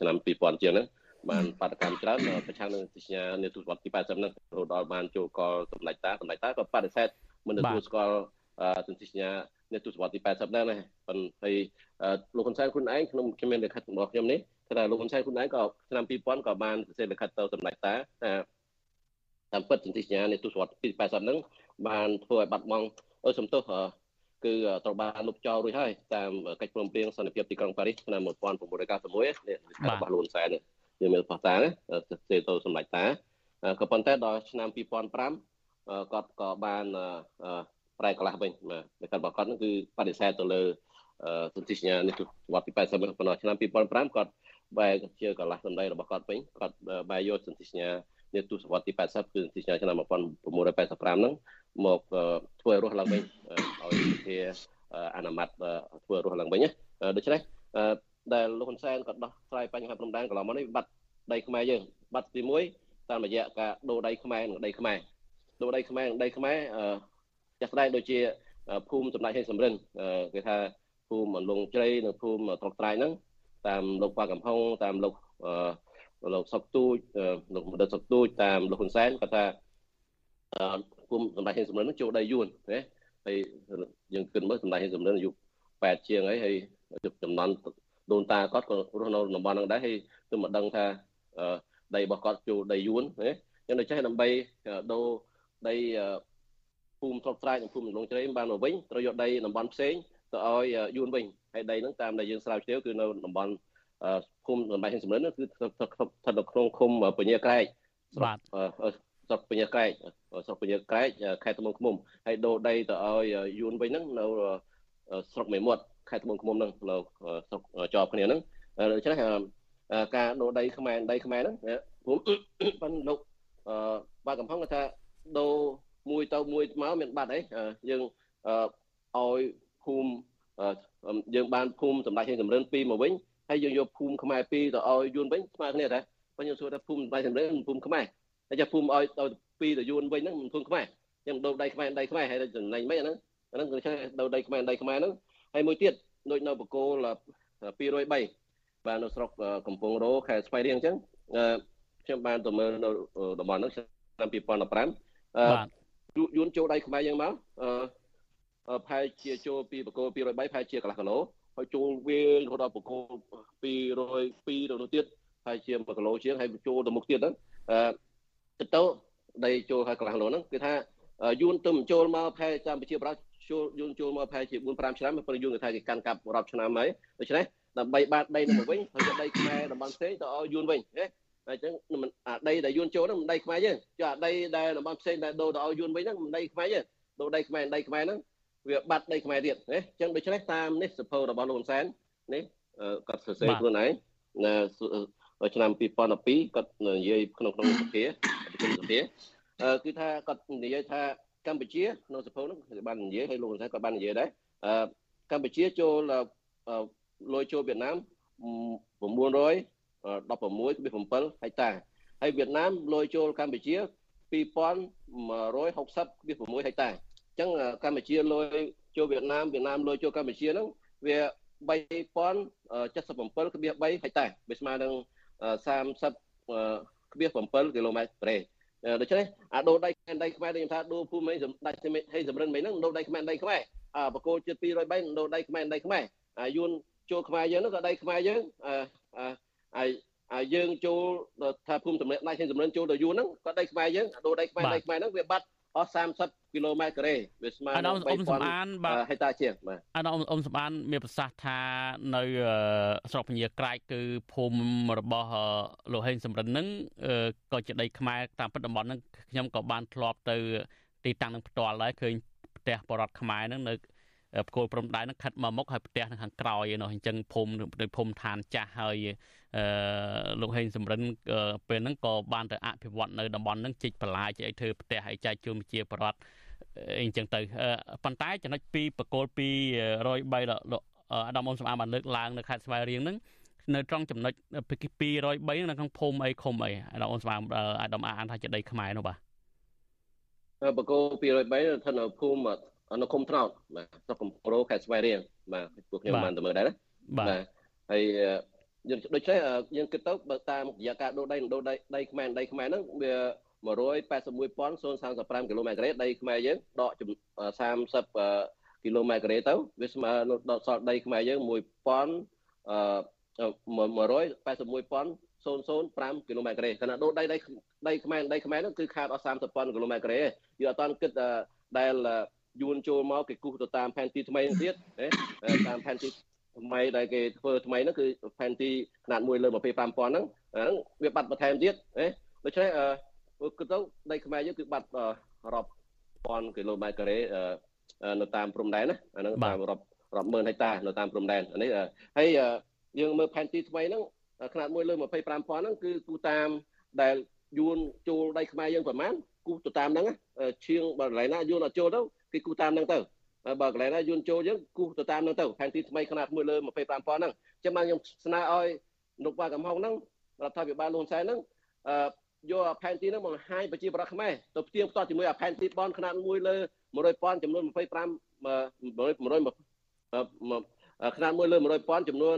ឆ្នាំ2000ជាងហ្នឹងបានបដកម្មច្រើនប្រឆាំងនឹងសញ្ញានៅទសវត្សទី80ហ្នឹងរហូតដល់បានចូលកលសម្ដេចតាសម្ដេចតាក៏បដិសេធមិនទទួលស្គាល់សន្ធិសញ្ញានៅទសវត្សទី80ដែរណាប៉ុន្តែលោកហ៊ុនសែនខ្លួនឯងក្នុងខ្ញុំមានលិខិតរបស់ខ្ញុំនេះថាលោកហ៊ុនសែនខ្លួនឯងក៏ឆ្នាំ2000ក៏បានសរសេរលិខិតទៅសម្ដេចតាថាតាមពិតសន្ធិសញ្ញានៃទសវត្សទី80ហ្នឹង បានធ្វើឲ្យបាត់បង់អឺសំទោសគឺត្រូវបានលុបចោលរួចហើយតាមកិច្ចព្រមព្រៀងសន្តិភាពទីក្រុងប៉ារីសឆ្នាំ1991នេះរបស់លួនសែននេះយើងមានផុសតាទេទៅសម្ដេចតាក៏ប៉ុន្តែដល់ឆ្នាំ2005គាត់ក៏បានប្រែកន្លះវិញបាទគាត់របស់គាត់នឹងគឺបដិសេធទៅលើសន្ធិសញ្ញានេះវត្តទី80ប៉ុណ្ណោះឆ្នាំ2005គាត់បែរជាកន្លះសម្ដីរបស់គាត់វិញគាត់បែរយកសន្ធិសញ្ញានេះទស្សវត្សទី80គឺសន្ធិសញ្ញាឆ្នាំ1985ហ្នឹង មកធ្វើរស់ឡើងវិញឲ្យជាអនុម័តធ្វើរស់ឡើងវិញណាដូច្នេះដែលលោកហ៊ុនសែនក៏ដោះស្រាយបញ្ហាព្រំដែនកន្លងមកនេះបាត់ដីខ្មែរយើងបាត់ទី1តាមរយៈការដូរដីខ្មែរនិងដីខ្មែរដូរដីខ្មែរនិងដីខ្មែរអឺចាស់ស្ដែងដូចជាភូមិសម្ដេចហេងសំរិនគេថាភូមិអន្លង់ជ្រៃនិងភូមិត្រកត្រៃហ្នឹងតាមលោកប៉ាកំហុងតាមលោកអឺលោកសុកទូចលោកមណ្ឌលសុកទូចតាមលោកហ៊ុនសែនគាត់ថា អឺភូមិសម្ដេចហេងសំរិនហ្នឹងចូលដីយួនណាហើយយើងគិតមើលសម្ដេចហេងសំរិនអាយុ8ជាងហើយហើយចំនួនដូនតាគាត់ក៏រស់នៅតំបន់ហ្នឹងដែរហើយទើបមកដឹងថាដីរបស់គាត់ចូលដីយួនណាចឹងដូច្នេះដើម្បីដូរដីភូមិស្រុកស្រែនិងភូមិដំឡូងជ្រៃបានមកវិញត្រូវយកដីតំបន់ផ្សេងទៅឲ្យយួនវិញហើយដីហ្នឹងតាមដែលយើងស្រាវជ្រាវគឺនៅតំបន់ភូមិតំបន់ហិនសំរិនគឺស្ថិតនៅក្នុងឃុំពញាក្រែកបាទ ស្រុកពញាក្រែកស្រុកពញាក្រែកខេត្តត្បូងឃ្មុំហើយដូរដីទៅឲ្យយួនវិញហ្នឹងនៅស្រុកមេមត់ខេត្តត្បូងឃ្មុំហ្នឹងនៅស្រុកជាប់គ្នាហ្នឹងដូច្នេះការដូរដីខ្មែរដីខ្មែរហ្នឹងព្រោះបានលោកបាទកំផុងគាត់ថាដូរមួយទៅមួយមកមានបាត់អីយើងឲ្យភូមិយើងបានភូមិសម្ដេចហេងសំរិន2មកវិញហើយយើងយកភូមិខ្មែរ2ទៅឲ្យយួនវិញស្មើគ្នាដែរបើយើងសួរថាភូមិសម្ដេចសំរិនភូមិខ្មែរ ហើយចាភូមិឲ្យទៅ2ទៅយួនវិញហ្នឹងភូមិខ្មែរយើងដូរដៃខ្មែរដៃខ្មែរហើយចំណេញមិនអាហ្នឹងអាហ្នឹងគឺថាដូរដៃខ្មែរដៃខ្មែរហ្នឹងហើយមួយទៀតដូចនៅបកគោល203បាទនៅស្រុកកំពង់រោខេត្តស្វាយរៀងអញ្ចឹងខ្ញុំបានទៅមើលនៅតំបន់ហ្នឹងឆ្នាំ2015បាទយួនចូលដៃខ្មែរយើងមកអឺផែជាចូលពីបកគោ203ផែជាកន្លះគីឡូហើយចូលវារហូតដល់បកគោ202ទៅនោះទៀតហើយជា1គីឡូជាងហើយចូលទៅមុខទៀតហ្នឹង អឺទៅដីចូលហើយកន្លះគីឡូហ្នឹងគឺថាយួនទៅចូលមកផែកម្ពុជាប្រាចូលយួនចូលមកផែជា4 5ឆ្នាំព្រោះយួនគេថាគេកាន់កាប់រាប់ឆ្នាំហើយដូច្នេះដើម្បីបានដីនោះមកវិញហើយយកដីខ្មែរតំបន់ផ្សេងទៅឲ្យយួនវិញណាអញ្ចឹងមិនអាដីដែលយួនចូលហ្នឹងមិនដីខ្មែរយើងចុះអាដីដែលតំបន់ផ្សេងដែលដូរទៅឲ្យយួនវិញហ្នឹងមិនដីខ្មែរយើងដូរដីខ្មែរដីខ្មែរហ្នឹងវាបាត់ដីខ្មែរទៀតណាអញ្ចឹងដូច្នេះតាមនេះសភៅរបស់លោកហ៊ុនសែននេះគាត់សរសេរខ្លួនឯងណាឆ្នាំ2012គាត់និយាយក្នុងក្នុងសភា ប្រជុំសភាគឺថាគាត់និយាយថាកម្ពុជាក្នុងសភៅហ្នឹងគឺបាននិយាយហើយលោកហ៊ុនសែនក៏បាននិយាយដែរកម្ពុជាចូលលុយចូលវៀតណាម900 16.7ហិកតាហើយវៀតណាមលុយចូលកម្ពុជា2160.6ហិកតាអញ្ចឹងកម្ពុជាលុយចូលវៀតណាមវៀតណាមលុយចូលកម្ពុជាហ្នឹងវា3077.3ហិកតាវាស្មើនឹង 30.7គីឡូម៉ែត្រប្រេដូច្នេះអាដូរដៃដៃខ្មែរដូចខ្ញុំថាដូរភូមិសម្ដេចហេសំរិនមិញហ្នឹងដូរដៃខ្មែរដៃខ្មែរអាបកគោជិត203ដូរដៃខ្មែរដៃខ្មែរអាយួនចូលខ្មែរយើងហ្នឹងក៏ដៃខ្មែរយើងអឺហើយហើយយើងចូលថាភូមិសម្លេងដាច់ជាសម្លេងចូលទៅយូរហ្នឹងក៏ដីខ្មែរយើងដូរដីខ្មែរដីខ្មែរហ្នឹងវាបាត់ អស់30គីឡូម៉ែត្រការ៉េវាស្មើនឹង3000សំអានបាទហិតាជាងបាទអានអ៊ំសំអានមានប្រសាសន៍ថានៅស្រុកពញាក្រែកគឺភូមិរបស់លោកហេងសំរិនហ្នឹងក៏ជាដីខ្មែរតាមពិតតំបន់ហ្នឹងខ្ញុំក៏បានធ្លាប់ទៅទីតាំងនឹងផ្ទាល់ដែរឃើញផ្ទះបរតខ្មែរហ្នឹងនៅ បកគោលព្រំដែនហ្នឹងខិតមកមុខហើយផ្ទះនៅខាងក្រោយឯនោះអញ្ចឹងភូមិនៅភូមិឋានចាស់ហើយអឺលោកហេងសំរិនពេលហ្នឹងក៏បានទៅអភិវឌ្ឍនៅតំបន់ហ្នឹងជីកបន្លាយជាអីធ្វើផ្ទះឲ្យចែកជូនជាបរដ្ឋអីចឹងទៅប៉ុន្តែចំណុចពីបកគោល203លោកអាដាមអ៊ំសំអាបានលើកឡើងនៅខេត្តស្វាយរៀងហ្នឹងនៅត្រង់ចំណុច203នៅក្នុងភូមិអីឃុំអីអាដាមអ៊ំសំអាអាដាមអានថាជាដីខ្មែរនោះបាទបកគោ203ស្ថិតនៅភូមិ នៅឃុំត្នោតបាទស្រុកកំពរខេត្តស្វាយរៀងបាទពួកខ្ញុំបានទៅមើលដែរណាបាទហើយយើងដូច្នេះយើងគិតទៅបើតាមរយៈការដូរដីដូរដីដីខ្មែរដីខ្មែរហ្នឹងវា181.035គីឡូម៉ែត្រការ៉េដីខ្មែរយើងដក30គីឡូម៉ែត្រការ៉េទៅវាស្មើនឹងដកសល់ដីខ្មែរយើង1000អឺ181.005គីឡូម៉ែត្រការ៉េខណៈដូរដីដីដីខ្មែរដីខ្មែរហ្នឹងគឺខាតអស់30,000គីឡូម៉ែត្រការ៉េយើងអត់តាន់គិតដែល យួនចូលមកគេគូសទៅតាមផែនទីថ្មីទៀតតាមផែនទីថ្មីដែលគេធ្វើថ្មីហ្នឹងគឺផែនទីຂະຫນាត1លើ25000ហ្នឹងហ្នឹងវាបាត់បន្ថែមទៀតហ៎ដូច្នេះអឺគឺទៅដីខ្មែរយើងគឺបាត់រាប់ពាន់គីឡូម៉ែត្រការ៉េនៅតាមព្រំដែនណាអាហ្នឹងតាមរាប់រាប់ម៉ឺនហិកតានៅតាមព្រំដែនអានេះហើយយើងមើលផែនទីថ្មីហ្នឹងຂະຫນាត1លើ25000ហ្នឹងគឺគូតាមដែលយួនចូលដីខ្មែរយើងប្រហែលគូទៅតាមហ្នឹងឈៀងបើកន្លែងណាយួនអត់ចូលទៅ គេគូតាមហ្នឹងទៅបើកន្លែងណាយួនចូលយើងគូទៅតាមហ្នឹងទៅផែនទីថ្មីຂະຫນាត1លើ25000ហ្នឹងចឹងបានខ្ញុំស្នើឲ្យលោកបាកំហុងហ្នឹងរដ្ឋាភិបាលលហ៊ុនសែនហ្នឹងអឺ យកផែនទីហ្នឹងបង្ហាញប្រជាប្រដ្ឋខ្មែរទៅផ្ទៀងផ្ទាត់ជាមួយផែនទីបនຂະຫນາດ1លើ100,000ចំនួន25 100 100ຂະຫນາດ1លើ100,000ចំនួន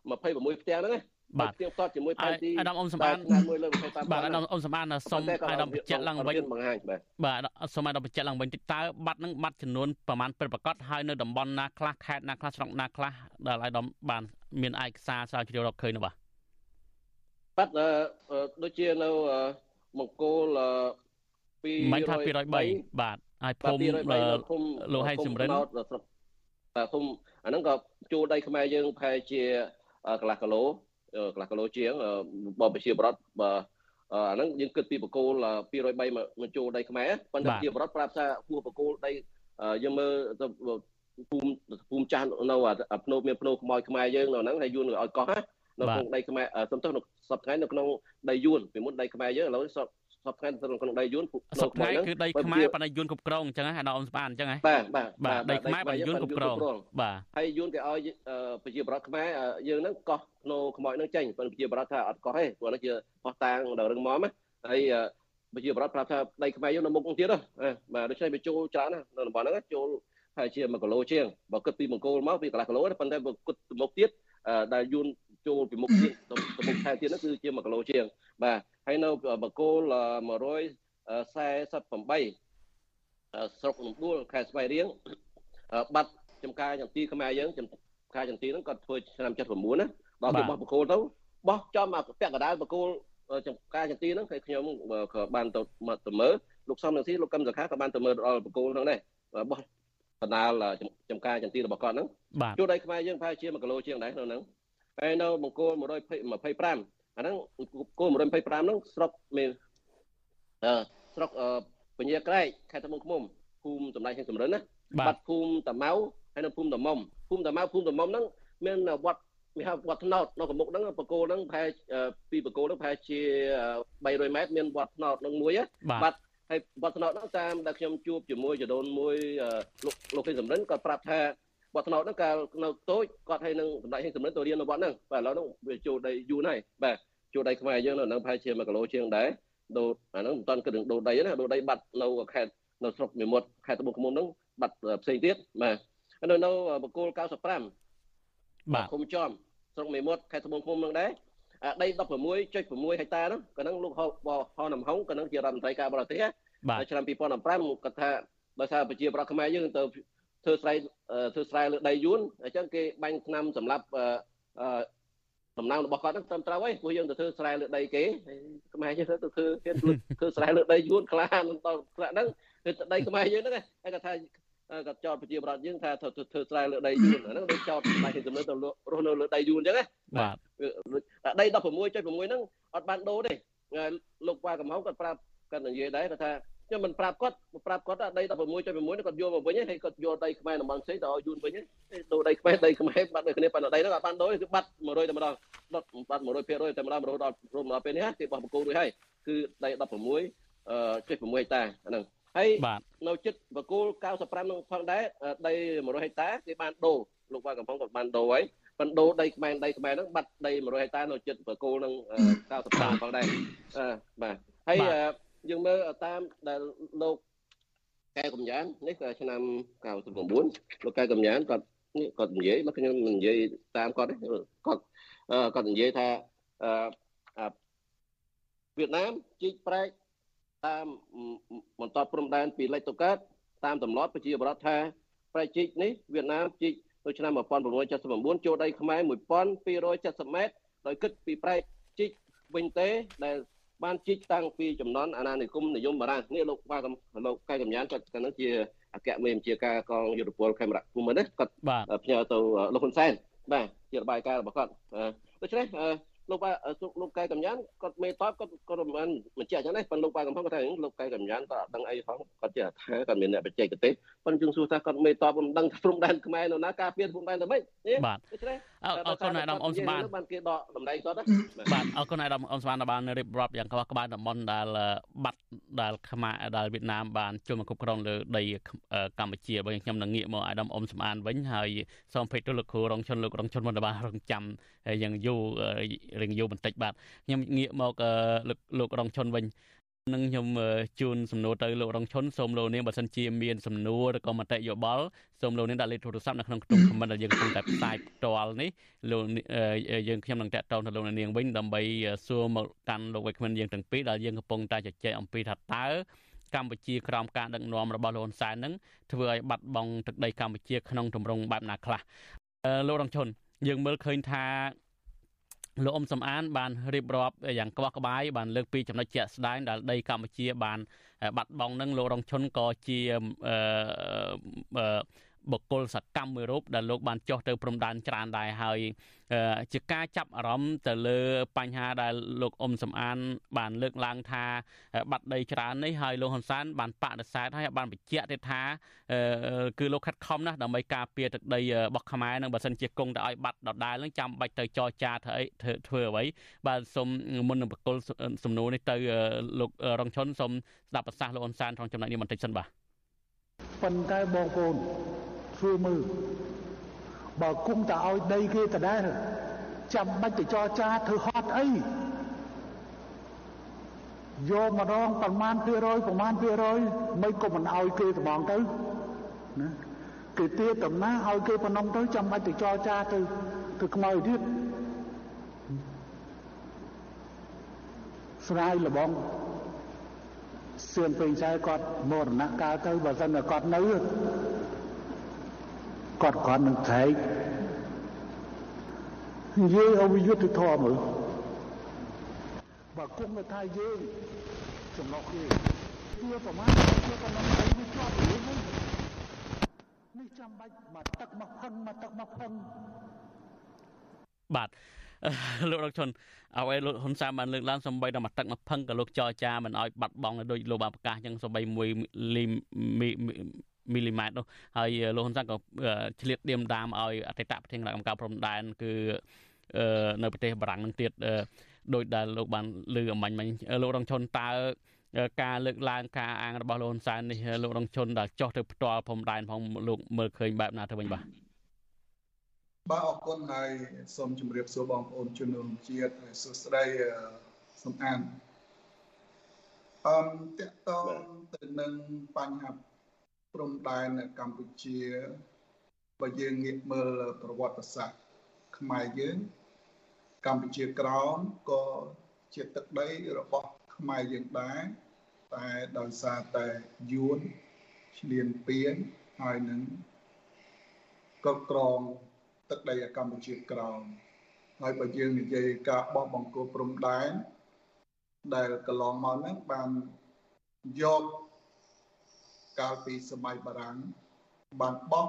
26ផ្ទាំងហ្នឹង បាទទៀងផ្ទាត់ជាមួយផែនទីអាដាមអ៊ំសម្បានមួយលើ25បាទអាដាមអ៊ំសម្បានសុំអាដាមបញ្ជាក់ឡើងវិញបង្ហាញបាទបាទសុំអាដាមបញ្ជាក់ឡើងវិញតិចតើបាត់នឹងបាត់ចំនួនប្រមាណពិតប្រកបហើយនៅតំបន់ណាខ្លះខេត្តណាខ្លះស្រុកណាខ្លះដែលអាដាមបានមានឯកសារស្រាវជ្រាវរកឃើញនោះបាទបាត់ដូចជានៅមង្គល200មិនថា203បាទហើយភូមិលោកហែងសំរិនបាទភូមិអាហ្នឹងក៏ជួលដីខ្មែរយើងប្រហែលជាកន្លះគីឡូ កន្លះគីឡូជាងបបជាបរដ្ឋបើអាហ្នឹងយើងគិតពីបកគោល203មកចូលដីខ្មែរប៉ុន្តែជាបរដ្ឋប្រាប់ថាហួសបកគោលដីយើងមើលទៅភូមិភូមិចាស់នៅភ្នោមានភ្នោខ្មោចខ្មែរយើងនៅហ្នឹងហើយយួនឲ្យកោះនៅក្នុងដីខ្មែរសំទោសនៅសប្តាហ៍នៅក្នុងដីយួនពីមុនដីខ្មែរយើងឥឡូវសព ថ្ងៃទៅក្នុងដីយួនសពថ្ងៃគឺដីខ្មែរប៉ុន្តែយួនគ្រប់គ្រងអញ្ចឹងហ៎អាដាមស្បានអញ្ចឹងហ៎បាទបាទបាទដីខ្មែរប៉ុន្តែយួនគ្រប់គ្រងបាទហើយយួនគេឲ្យប្រជាប្រដ្ឋខ្មែរយើងហ្នឹងកោះភ្នោខ្មោចហ្នឹងចេញប៉ុន្តែប្រជាប្រដ្ឋថាអត់កោះទេព្រោះហ្នឹងជាបោះតាំងដល់រឹងមាំហើយប្រជាប្រដ្ឋប្រាប់ថាដីខ្មែរយើងនៅមុខទៀតបាទដូច្នេះវាចូលច្រើនណានៅតំបន់ហ្នឹងចូលហើយជា1គីឡូជាងបើគិតពីមង្គលមកពីកន្លះគីឡូប៉ុន្តែបើគិតទៅមុខទៀតដែលយួនចូលពីមុខទៀតទៅមុខថែទៀតហ្នឹងគឺជា1គីឡូជាងបាទ ហើយនៅបកគោល148ស្រុកដំដួលខេត្តស្វាយរៀងបាត់ចំការចន្ទីខ្មែរយើងចំការចន្ទីហ្នឹងគាត់ធ្វើឆ្នាំ79ណាដល់ពីបោះបកគោលទៅបោះចំអាពាក់កណ្ដាលបកគោលចំការចន្ទីហ្នឹងគឺខ្ញុំក៏បានទៅទៅមើលលោកសំនឹងស៊ីលោកកឹមសខាក៏បានទៅមើលដល់បកគោលហ្នឹងដែរបោះកណ្ដាលចំការចន្ទីរបស់គាត់ហ្នឹងជួដីខ្មែរយើងប្រហែលជា1គីឡូជាងដែរនៅហ្នឹងហើយនៅបង្គោល125 អាហ្នឹងគោល125ហ្នឹងស្រុកមានអឺស្រុកពញាក្រែកខេត្តត្បូងឃ្មុំភូមិតំណែងហេងសំរិនណាបាត់ភូមិតាម៉ៅហើយនៅភូមិតាមុំភូមិតាម៉ៅភូមិតាមុំហ្នឹងមានវត្តមានវត្តថ្នោតនៅកមុកហ្នឹងបកគោហ្នឹងប្រហែលពីបកគោហ្នឹងប្រហែលជា300ម៉ែត្រមានវត្តថ្នោតហ្នឹងមួយបាត់ហើយវត្តថ្នោតហ្នឹងតាមដែលខ្ញុំជួបជាមួយចដូនមួយលោកលោកហេងសំរិនគាត់ប្រាប់ថា បទថ្នោតហ្នឹងកាលនៅតូចគាត់ឲ្យនឹងសម្ដេចហេងសំរិទ្ធទៅរៀននៅវត្តហ្នឹងបាទឥឡូវហ្នឹងវាចូលដីយូរហើយបាទចូលដីខ្មែរយើងនៅហ្នឹងប្រហែលជា1គីឡូជាងដែរដូតអាហ្នឹងមិនតាន់គិតរឿងដូតដីណាដូតដីបាត់នៅខេត្តនៅស្រុកមេមត់ខេត្តត្បូងឃ្មុំហ្នឹងបាត់ផ្សេងទៀតបាទនៅនៅបកគោល95បាទឃុំចំស្រុកមេមត់ខេត្តត្បូងឃ្មុំហ្នឹងដែរដី16.6ហិកតាហ្នឹងក៏ហ្នឹងលោកហហនំហុងក៏ហ្នឹងជារដ្ឋមន្ត្រីការបរទេសបាទឆ្នាំ2015គាត់ថាដោយសារប្រជាប្រដ្ឋខ្មែរយើងទៅ ធ្វើស្រែធ្វើស្រែលើដីយួនអញ្ចឹងគេបាញ់ថ្នាំសម្រាប់អឺដំណើររបស់គាត់ហ្នឹងត្រឹមត្រូវហើយព្រោះយើងទៅធ្វើស្រែលើដីគេខ្មែរយើងទៅធ្វើគេធ្វើស្រែលើដីយួនខ្លាដល់ថ្នាក់ហ្នឹងគឺដីខ្មែរយើងហ្នឹងហើយគាត់ថាគាត់ចោតប្រជាប្រដ្ឋយើងថាធ្វើស្រែលើដីយួនហ្នឹងដូចចោតផ្នែកជំនឿទៅរស់នៅលើដីយួនអញ្ចឹងណាបាទដី16.6ហ្នឹងអត់បានដូរទេលោកប៉ាកំហុងគាត់ប្រាប់គាត់និយាយដែរគាត់ថា ខ្ញុំមិនប្រាប់គាត់ប្រាប់គាត់ថាដី16.6គាត់យកមកវិញហើយគាត់យកដីខ្មែរតំបន់ផ្សេងទៅឲ្យយួនវិញដូរដីខ្មែរដីខ្មែរបាត់ដូចគ្នាប៉ុន្តែដីហ្នឹងអត់បានដូរគឺបាត់100តែម្ដងដុតបាត់100%តែម្ដងរហូតដល់រហូតដល់ពេលនេះគេបោះបង្គោលរួចហើយគឺដី16អឺ6ហិកតាហ្នឹងហើយនៅចិត្តបង្គោល95នឹងផងដែរដី100ហិកតាគេបានដូរលោកបាទកំពុងគាត់បានដូរហើយប៉ុន្តែដូរដីខ្មែរដីខ្មែរហ្នឹងបាត់ដី100ហិកតានៅចិត្តបង្គោលនឹង95ផងដែរអឺបាទហើយ យើងមើលតាមដែលលោកកែកំញាននេះក៏ឆ្នាំ99លោកកែកំញានគាត់នេះគាត់និយាយមកខ្ញុំមិននិយាយតាមគាត់ទេគាត់គាត់និយាយថាអឺវៀតណាមជីកប្រែកតាមបន្តព្រំដែនពីលិចទៅកើតតាមទម្លាប់ប្រជាបរតថាប្រែកជីកនេះវៀតណាមជីកនៅឆ្នាំ1979ចូលដីខ្មែរ1270ម៉ែត្រដោយគិតពីប្រែកជីកវិញទេដែល បានជីកតាំងពីចំនួនអាណានិគមនិយមបារាំងនេះលោកបាទលោកកែកំញានគាត់គាត់នឹងជាអគ្គមេបញ្ជាការកងយុទ្ធពលខេមរៈភូមិនេះគាត់ផ្ញើទៅលោកហ៊ុនសែនបាទជារបាយការណ៍របស់គាត់ដូច្នេះលោកបាទលោកកែកំញានគាត់មេតបគាត់គាត់មិនបញ្ជាក់អញ្ចឹងទេប៉ុន្តែលោកបាទកំផុងគាត់ថាលោកកែកំញានគាត់អត់ដឹងអីផងគាត់ជាថាគាត់មានអ្នកបច្ចេកទេសប៉ុន្តែយើងសួរថាគាត់មេតបមិនដឹងព្រំដែនខ្មែរនៅណាការពារព្រំដែនទៅម៉េចបាទដូច្នេះ អរគុណអាដាមអ៊ំសបានបានគេដកតម្លៃគាត់បាទអរគុណអាដាមអ៊ំសបានបានរៀបរាប់យ៉ាងក្បោះក្បាយតំបន់ដែលបាត់ដែលខ្មែរដែលវៀតណាមបានចូលមកគ្រប់គ្រងលើដីកម្ពុជាបើខ្ញុំនឹងងាកមកអាដាមអ៊ំសបានវិញហើយសូមភេទទៅលោកគ្រូរងជនលោករងជនមិនបានរងចាំយ៉ាងយូររៀងយូរបន្តិចបាទខ្ញុំងាកមកលោករងជនវិញ នឹងខ្ញុំជូនសំណួរទៅលោករងឈុនសូមលោកនាងបើសិនជាមានសំណួរឬក៏មតិយោបល់សូមលោកនាងដាក់លេខទូរស័ព្ទនៅក្នុងខ្ទង់ comment ដែលយើងកំពុងតែផ្សាយផ្ទាល់នេះលោកយើងខ្ញុំនឹងតាក់ទងទៅលោកនាងវិញដើម្បីសួរមកកាន់លោកវិក្កាមយើងទាំងពីរដែលយើងកំពុងតែជជែកអំពីថាតើកម្ពុជាក្រោមការដឹកនាំរបស់លោកហ៊ុនសែននឹងធ្វើឲ្យបាត់បង់ទឹកដីកម្ពុជាក្នុងទម្រង់បែបណាខ្លះលោករងឈុនយើងមើលឃើញថា លោកអ៊ំសំអានបានរៀបរាប់យ៉ាងក្បោះក្បាយបានលើកពីចំណុចជាក់ស្ដែងដែលដីកម្ពុជាបានបាត់បង់នឹងលោករងឈុនក៏ជា បុគ្គលសកម្មមួយរូបដែលលោកបានចុះទៅព្រំដែនច្រើនដែរហើយជាការចាប់អារម្មណ៍ទៅលើបញ្ហាដែលលោកអ៊ុំសំអាន បានលើកឡើងថាបាត់ដីច្រើននេះហើយលោកហ៊ុនសែនបានបដិសេធហើយបានបញ្ជាក់ទៀតថាគឺលោកខិតខំណាស់ដើម្បីការពារទឹកដីរបស់ខ្មែរនឹងបើសិនជាគង់តែឲ្យបាត់ដដែលនឹងចាំបាច់ទៅចរចាធ្វើអីធ្វើអ្វីបាទសូមមុននឹងបកគលសំណួរនេះទៅលោករងឈុនសូមស្ដាប់ប្រសាសន៍លោកហ៊ុនសែនក្នុងចំណុចនេះបន្តិចសិនបាទប៉ុន្តែបងប្អូន ធ្វើមើលបើគុំតែឲ្យដីគេដដែលចាំបាច់ទៅចរចាធ្វើហត់អីយកម្ដងប្រមាណ200ប្រមាណ200មិនក៏មិនឲ្យគេត្មងទៅណាគេទាតំណាឲ្យគេប៉ុណ្ណឹងទៅចាំបាច់ទៅចរចាទៅទៅខ្មៅទៀតស្រាយលបងសឿនពេញខ្សែគាត់មរណកាលទៅបើសិនតែគាត់នៅ គាត់គាត់នឹងត្រែកនិយាយឲ្យវាយុទ្ធធម៌មើលបើគុំថាយើងចំណុះគេវាប្រមាណវាប្រមាណអីវាជាប់រឿងនេះនេះចាំបាច់មកទឹកមកផឹងមកទឹកមកផឹងបាទលោករកជនអ្វីលោកហ៊ុនសែនបានលើកឡើងសំបីតែមកទឹកមកផឹងក៏លោកចរចាមិនឲ្យបាត់បង់ដោយលោកបានប្រកាសចឹងសំបីមួយលី មីលីម៉ែត្រនោះហើយលោកហ៊ុនសែនក៏ឆ្លៀតឌៀមដាមឲ្យអតីតប្រធានគណៈកម្មការព្រំដែនគឺនៅប្រទេសបារាំងនឹងទៀតដោយដែលលោកបានលើអំបញ្ញមិញលោករងឈុនតើការលើកឡើងការអាងរបស់លោកហ៊ុនសែននេះលោករងឈុនដែលចោះទៅផ្ទាល់ព្រំដែនផងលោកមើលឃើញបែបណាទៅវិញបាទបាទអរគុណហើយសូមជម្រាបសួរបងប្អូនជនរួមជាតិសួស្តីសំអានអឺតកតងទៅនឹងបញ្ហា ព្រំដែននៅកម្ពុជាបើយើងងាកមើលប្រវត្តិសាស្ត្រខ្មែរយើងកម្ពុជាក្រោមក៏ជាទឹកដីរបស់ខ្មែរយើងដែរតែដោយសារតែយួនឈ្លានពានហើយនឹងគ្រប់គ្រងទឹកដីកម្ពុជាក្រោមហើយបើយើងនិយាយការបោះបង្គោលព្រំដែនដែលកន្លងមកហ្នឹងបានយក កាលពីសម័យបារាំងបានបោះ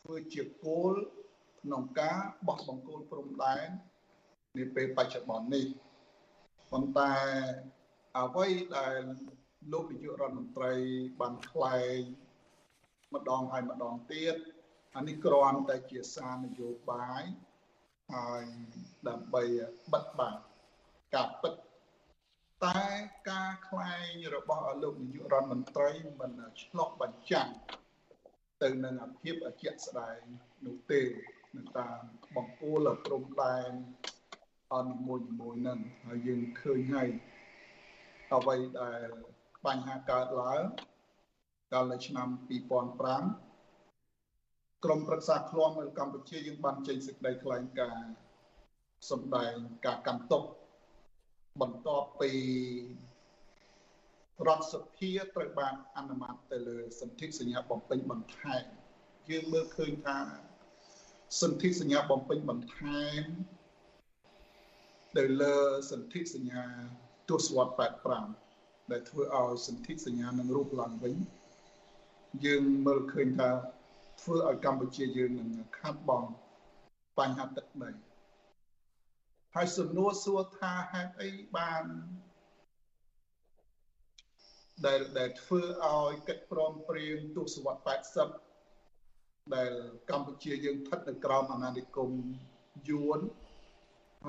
ធ្វើជាគោលក្នុងការបោះបង្គោលព្រំដែននាពេលបច្ចុប្បន្ននេះប៉ុន្តែអ្វីដែលលោកនាយករដ្ឋមន្ត្រីបានថ្លែងម្ដងហើយម្ដងទៀតអានេះគ្រាន់តែជាសារនយោបាយហើយដើម្បីបិទបាំងការពិត តែការខ្លែងរបស់លោកនាយករដ្ឋមន្ត្រីមិនឆ្លុះបញ្ចាំងទៅនឹងអភិបអជាក់ស្ដែងនោះទេនៅតាមបង្គោលព្រំដែនអនមួយមួយនឹងហើយយើងឃើញហើយអ្វីដែលបញ្ហាកើតឡើងកាលនៅឆ្នាំ2005ក្រមប្រឹក្សាឃ្លាំមើលកម្ពុជាយើងបានចេញសេចក្តីថ្លែងការណ៍សម្ដែងការកាន់ទុក បន្ទាប់ពីរដ្ឋសភាត្រូវបានអនុម័តទៅលើសន្ធិសញ្ញាបំពេញបន្ថែមយើងមើលឃើញថាសន្ធិសញ្ញាបំពេញបន្ថែមទៅលើសន្ធិសញ្ញាទសវត្ស85ដែលធ្វើឲ្យសន្ធិសញ្ញានឹងរូបឡើងវិញយើងមើលឃើញថាធ្វើឲ្យកម្ពុជាយើងនឹងខាត់បងបញ្ហាទឹកដី ហើយសំណួរសួរថាហេតុអីបានដែលដែលធ្វើឲ្យកិច្ចព្រមព្រៀងទសវត្ស80ដែលកម្ពុជាយើងស្ថិតនៅក្រោមអាណានិគមយួន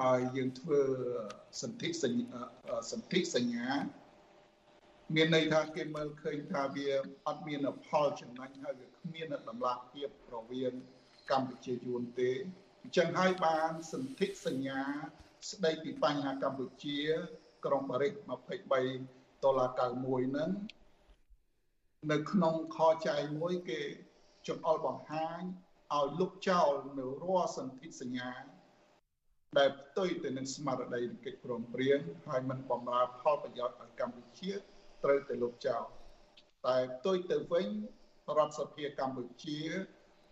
ហើយយើងធ្វើសន្ធិសញ្ញាសន្ធិសញ្ញាមានន័យថាគេមើលឃើញថាវាអត់មានផលចំណេញហើយវាគ្មានតម្លាភាពរវាងកម្ពុជាយួនទេ អញ្ចឹងហើយបានសន្ធិសញ្ញាស្ដីពីបញ្ហាកម្ពុជា ក្រុងប៉ារីស23ដុល្លារ91ហ្នឹងនៅក្នុងខចែកមួយគេចង្អុលបង្ហាញឲ្យលុបចោលនៅរាល់សន្ធិសញ្ញា ដែលផ្ទុយទៅនឹងស្មារតីកិច្ចព្រមព្រៀងហើយมันបំរើផលប្រយោជន៍ឲ្យកម្ពុជាត្រូវតែលុបចោលតែផ្ទុយទៅវិញរដ្ឋសភាកម្ពុជា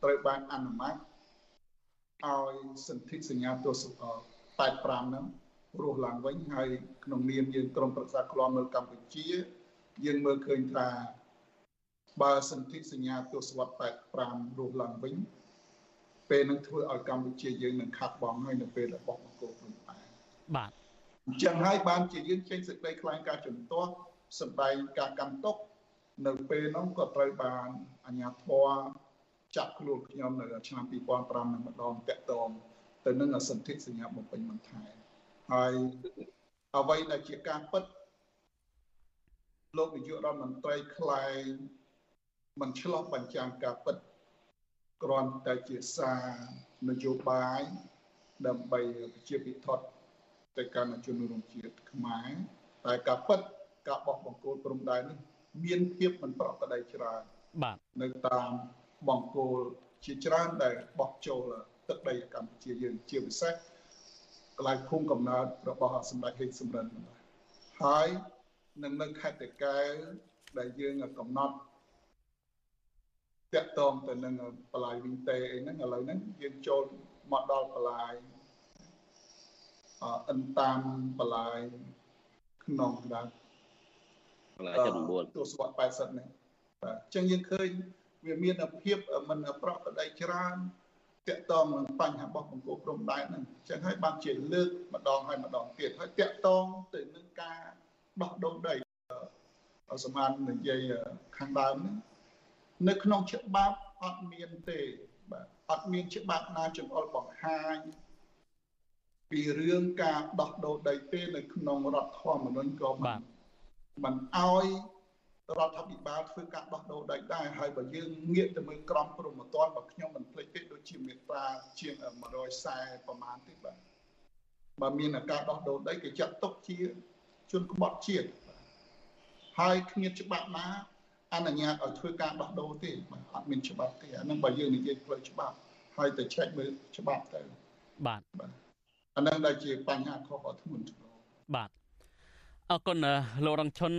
ត្រូវបានអនុម័ត ឲ្យសន្ធិសញ្ញាទស្សន85ហ្នឹងរស់ឡើងវិញហើយក្នុងនាមយើងក្រុមប្រឹក្សាឃ្លាំមើលកម្ពុជា យើងមើលឃើញថាបើសន្ធិសញ្ញាទស្សវត្ស85រស់ឡើងវិញពេលនឹងធ្វើឲ្យកម្ពុជាយើងនឹងខាត់បងហើយនៅពេលរបស់បង្គោលព្រំដែនបាទអញ្ចឹងហើយបានជាយើងចេញសេចក្តីថ្លែងការណ៍ជំទាស់សម្ដែងការកម្មទុកនៅពេលនោះក៏ត្រូវបានអាជ្ញាធរ ចាក់ខ្លួនខ្ញុំនៅឆ្នាំ2005នឹងម្ដងតាក់ទងទៅនឹងសន្ធិសញ្ញាបំពេញបន្ថែមហើយអ្វីដែលជាការពិតលោកនាយករដ្ឋមន្ត្រីខ្លែងមិនឆ្លោះបញ្ចាំងការពិតគ្រាន់តែជាសារនយោបាយដើម្បីជាពិធដ្ឋទៅកាន់ជនរួមជាតិខ្មែរតែការពិតការបោះបង្គោលព្រំដែននេះមានភាពមិនប្រក្រតីច្រើនបាទនៅតាម បង្គោលជាច្រើនដែលបោះចូលទឹកដីកម្ពុជាយើងជាពិសេសកន្លែងភូមិកំណើតរបស់សម្ដេចហេងសំរិនហើយនឹងនៅខេត្តតកែវដែលយើងកំណត់តាក់ទងទៅនឹងបលាយវិញតេអីហ្នឹងឥឡូវហ្នឹងយើងចូលមកដល់បលាយអិនតាមបលាយក្នុងដែរបលាយ79ទស្សវត្ស80នេះបាទអញ្ចឹងយើងឃើញ វាមានភាពមិនប្រក្រតីច្រើនតាក់ទងនឹងបញ្ហារបស់បង្គោលព្រំដែនហ្នឹងអញ្ចឹងហើយបានជាលើកម្ដងហើយម្ដងទៀតហើយតាក់ទងទៅនឹងការដោះដូរដីសម្រាប់និយាយខាងដើមហ្នឹងនៅក្នុងច្បាប់អត់មានទេបាទអត់មានច្បាប់ណាចង្អុលបង្ហាញពីរឿងការដោះដូរដីទេនៅក្នុងរដ្ឋធម្មនុញ្ញក៏បាទមិនអោយ រដ្ឋាភិបាលធ្វើការដោះដូរដីដែរហើយបើយើងងាកទៅមើលក្រមព្រហ្មទណ្ឌបើខ្ញុំមិនភ្លេចទេដូចជាមេត្រាជាង140ប្រមាណទេបាទបើមានការដោះដូរដីគេចាត់ទុកជាជនក្បត់ជាតិហើយគ្មានច្បាប់ណាអនុញ្ញាតឲ្យធ្វើការដោះដូរទេបាទអត់មានច្បាប់ទេអានឹងបើយើងនិយាយផ្លូវច្បាប់ហើយទៅឆែកមើលច្បាប់ទៅបាទបាទអានឹងដែលជាបញ្ហាខុសធ្ងន់ធ្ងរបាទ អរគុណលោករងឈុន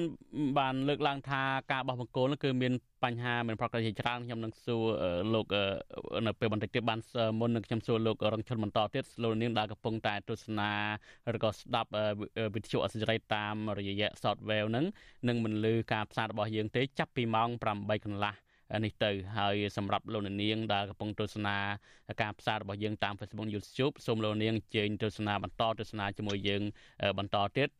បានលើកឡើងថាការបោះបង្គោលគឺមានបញ្ហាមានប្រកបជាច្រើនខ្ញុំនឹងសួរលោកនៅពេលបន្តិចទៀតបានមុននឹងខ្ញុំសួរលោករងឈុនបន្តទៀតលោកនាងដែលកំពុងតែទស្សនាឬក៏ស្ដាប់វិទ្យុអសិរ័យតាមរយៈ software ហ្នឹងនឹងមិនលឺការផ្សាយរបស់យើងទេចាប់ពីម៉ោង8កន្លះនេះទៅហើយសម្រាប់លោកនាងដែលកំពុងទស្សនាការផ្សាយរបស់យើងតាម Facebook YouTube សូមលោកនាងអញ្ជើញទស្សនាបន្តទស្សនាជាមួយយើងបន្តទៀត